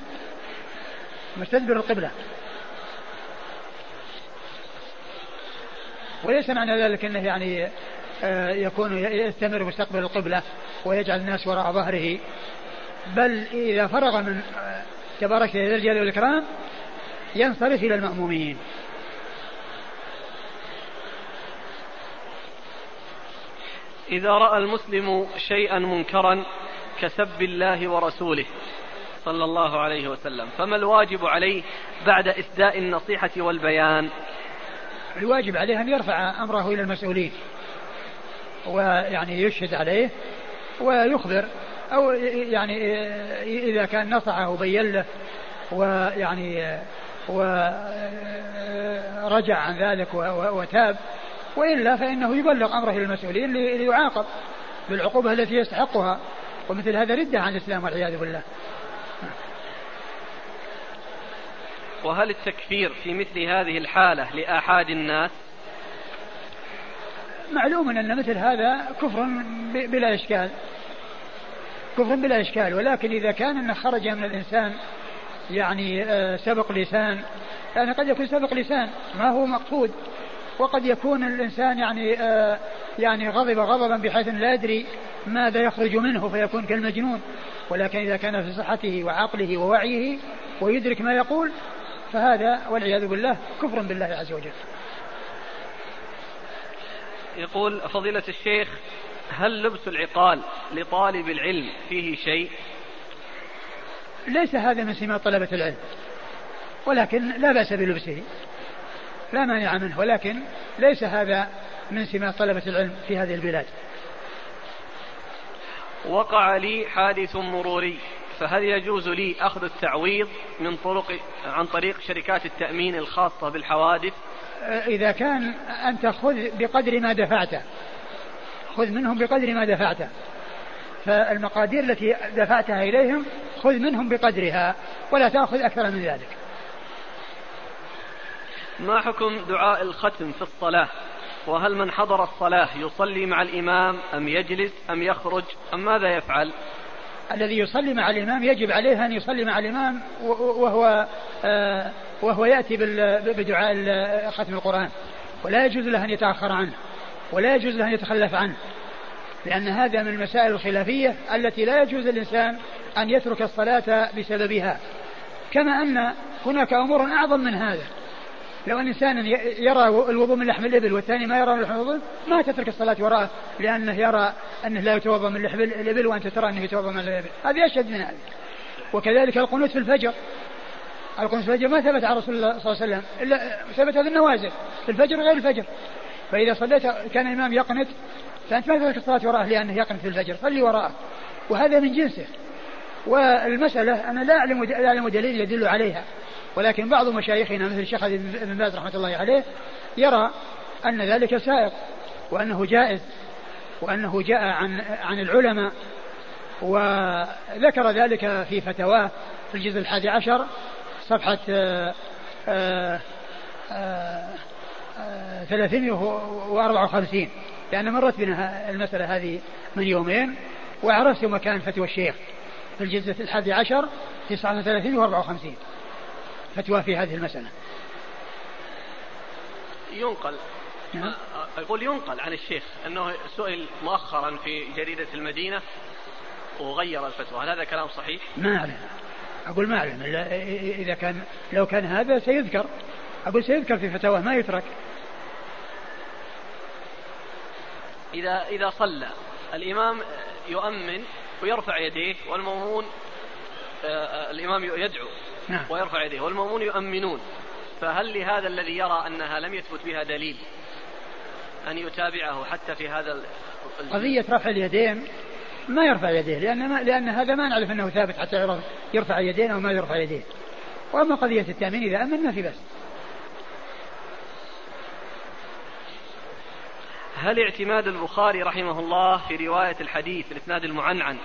مستدبر القبلة. وليس معنى ذلك إنه يعني آه، يكون يستمر مستقبل القبلة ويجعل الناس وراء ظهره. بل إذا فرغ من آه، تبارك ذا الجلال والإكرام ينصرف إلى المأمومين. إذا رأى المسلم شيئا منكرا كسب الله ورسوله. صلى الله عليه وسلم. فما الواجب عليه بعد إسداء النصيحة والبيان؟ الواجب عليه أن يرفع أمره إلى المسؤولين ويعني يشهد عليه ويخبر أو يعني إذا كان نصحه وبين له ويعني ورجع عن ذلك وتاب وإلا فإنه يبلغ أمره للمسؤولين ليعاقب بالعقوبة التي يستحقها ومثل هذا ردة عن الإسلام والعياذ بالله. وهل التكفير في مثل هذه الحالة لآحاد الناس؟ معلوم أن مثل هذا كفر بلا إشكال. كفر بلا إشكال. ولكن إذا كان أنه خرج من الإنسان يعني آه، سبق لسان يعني قد يكون سبق لسان ما هو مقصود. وقد يكون الإنسان يعني آه يعني غضب غضبا بحيث لا يدري ماذا يخرج منه فيكون كالمجنون. ولكن إذا كان في صحته وعقله ووعيه ويدرك ما يقول فهذا والعياذ بالله كفر بالله عز وجل. يقول فضيلة الشيخ هل لبس العقال لطالب العلم فيه شيء؟ ليس هذا من سمات طلبة العلم ولكن لا بأس بلبسه لا مانع منه ولكن ليس هذا من سمات طلبة العلم في هذه البلاد. وقع لي حادث مروري. فهل يجوز لي أخذ التعويض من طرق عن طريق شركات التأمين الخاصة بالحوادث؟ إذا كان أنت خذ بقدر ما دفعت خذ منهم بقدر ما دفعت فالمقادير التي دفعتها إليهم خذ منهم بقدرها ولا تأخذ أكثر من ذلك. ما حكم دعاء الختم في الصلاة؟ وهل من حضر الصلاة يصلي مع الإمام أم يجلس أم يخرج؟ أم ماذا يفعل؟ الذي يصلي مع الإمام يجب عليه أن يصلي مع الإمام وهو آه، وهو يأتي بدعاء ختم القرآن. ولا يجوز له أن يتأخر عنه ولا يجوز له أن يتخلف عنه لأن هذا من المسائل الخلافية التي لا يجوز للإنسان أن يترك الصلاة بسببها. كما أن هناك أمور أعظم من هذا. لو أن إنسانا يرى الوضوء من لحم الإبل والثاني ما يرى لحم الإبل ما تترك الصلاة وراءه لأنه يرى أنه لا يتوضأ من لحم الإبل وأنت ترى أنه يتوضأ من الإبل. هذه أشد من هذه. وكذلك القنوت في الفجر. القنوت في الفجر ما ثبت عن رسول الله صلى الله عليه وسلم إلا ثبت في النوازل. في الفجر غير الفجر. فإذا صليت كان الإمام يقنت فأنت ما تترك الصلاة وراءه لأنه يقنت في الفجر. صلي وراءه. وهذا من جنسه. والمسألة أنا لا أعلم لا أعلم دليل يدل عليها. ولكن بعض مشايخنا مثل الشيخ ابن باز رحمة الله عليه يرى أن ذلك سائق وأنه جائز وأنه جاء عن عن العلماء وذكر ذلك في فتواه في الجزء الحادي عشر صفحة آه، آه، آه، ثلاثين وأربعة وخمسين لأن مرت بنا المسألة هذه من يومين وعرفت مكان فتوى الشيخ في الجزء الحادي عشر وثلاثين وأربعة وخمسين. فتوى في هذه المسألة. ينقل. نعم. أقول ينقل عن الشيخ أنه سئل مؤخرا في جريدة المدينة وغير الفتوى. هل هذا كلام صحيح؟ ما أعلم. أقول ما أعلم. إذا كان لو كان هذا سيذكر. أقول سيذكر في فتواه ما يترك. إذا إذا صلى الإمام يؤمن ويرفع يديه والمأمون آه، آه، الإمام يدعو. نعم. ويرفع يديه. والمأمون يؤمنون. فهل لهذا الذي يرى أنها لم يثبت بها دليل أن يتابعه حتى في هذا قضية رفع اليدين ما يرفع يديه لأن ما لأن هذا ما نعرف أنه ثابت حتى يرفع يدين أو ما يرفع يديه وأما قضية التأمين إذا أمن ما في بس هل اعتماد البخاري رحمه الله في رواية الحديث الإسناد المعنعن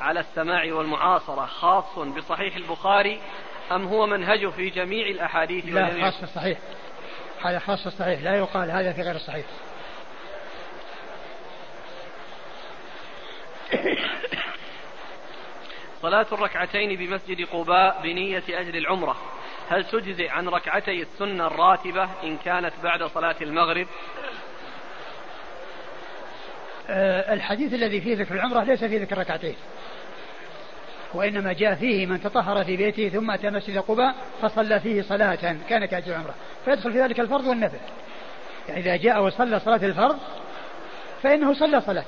على السماع والمعاصرة خاص بصحيح البخاري أم هو منهجه في جميع الأحاديث لا خاص الصحيح هذا خاص الصحيح لا يقال هذا في غير الصحيح صلاة الركعتين بمسجد قباء بنية أجل العمرة. هل تجزئ عن ركعتي السنة الراتبة إن كانت بعد صلاة المغرب؟ أه الحديث الذي فيه ذكر العمرة ليس فيه ذكر ركعتين. وإنما جاء فيه من تطهر في بيته ثم أتى مسجد قباء فصلى فيه صلاة. كان كأجر عمرة فيدخل في ذلك الفرض والنفل. يعني إذا جاء وصلى صلاة الفرض فإنه صلى صلاة.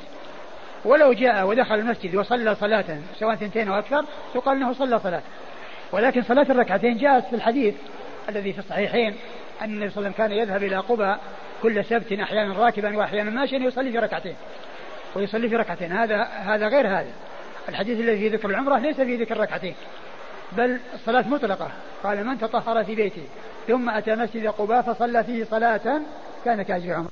ولو جاء ودخل المسجد وصلى صلاة سواء ثنتين أو أكثر يقال أنه صلى صلاة. ولكن صلاة الركعتين جاءت في الحديث الذي في الصحيحين أن النبي صلى الله عليه وسلم كان يذهب إلى قبى كل سبت أحيانا راكبا وأحيانا ماشيا يصلي في ركعتين. ويصلي في ركعتين. هذا هذا غير هذا. الحديث الذي فيه ذكر العمرة ليس فيه ذكر ركعتين بل الصلاة مطلقة. قال من تطهر في بيته ثم أتى مسجد قباء فصلى فيه صلاة كان كأجر عمرة.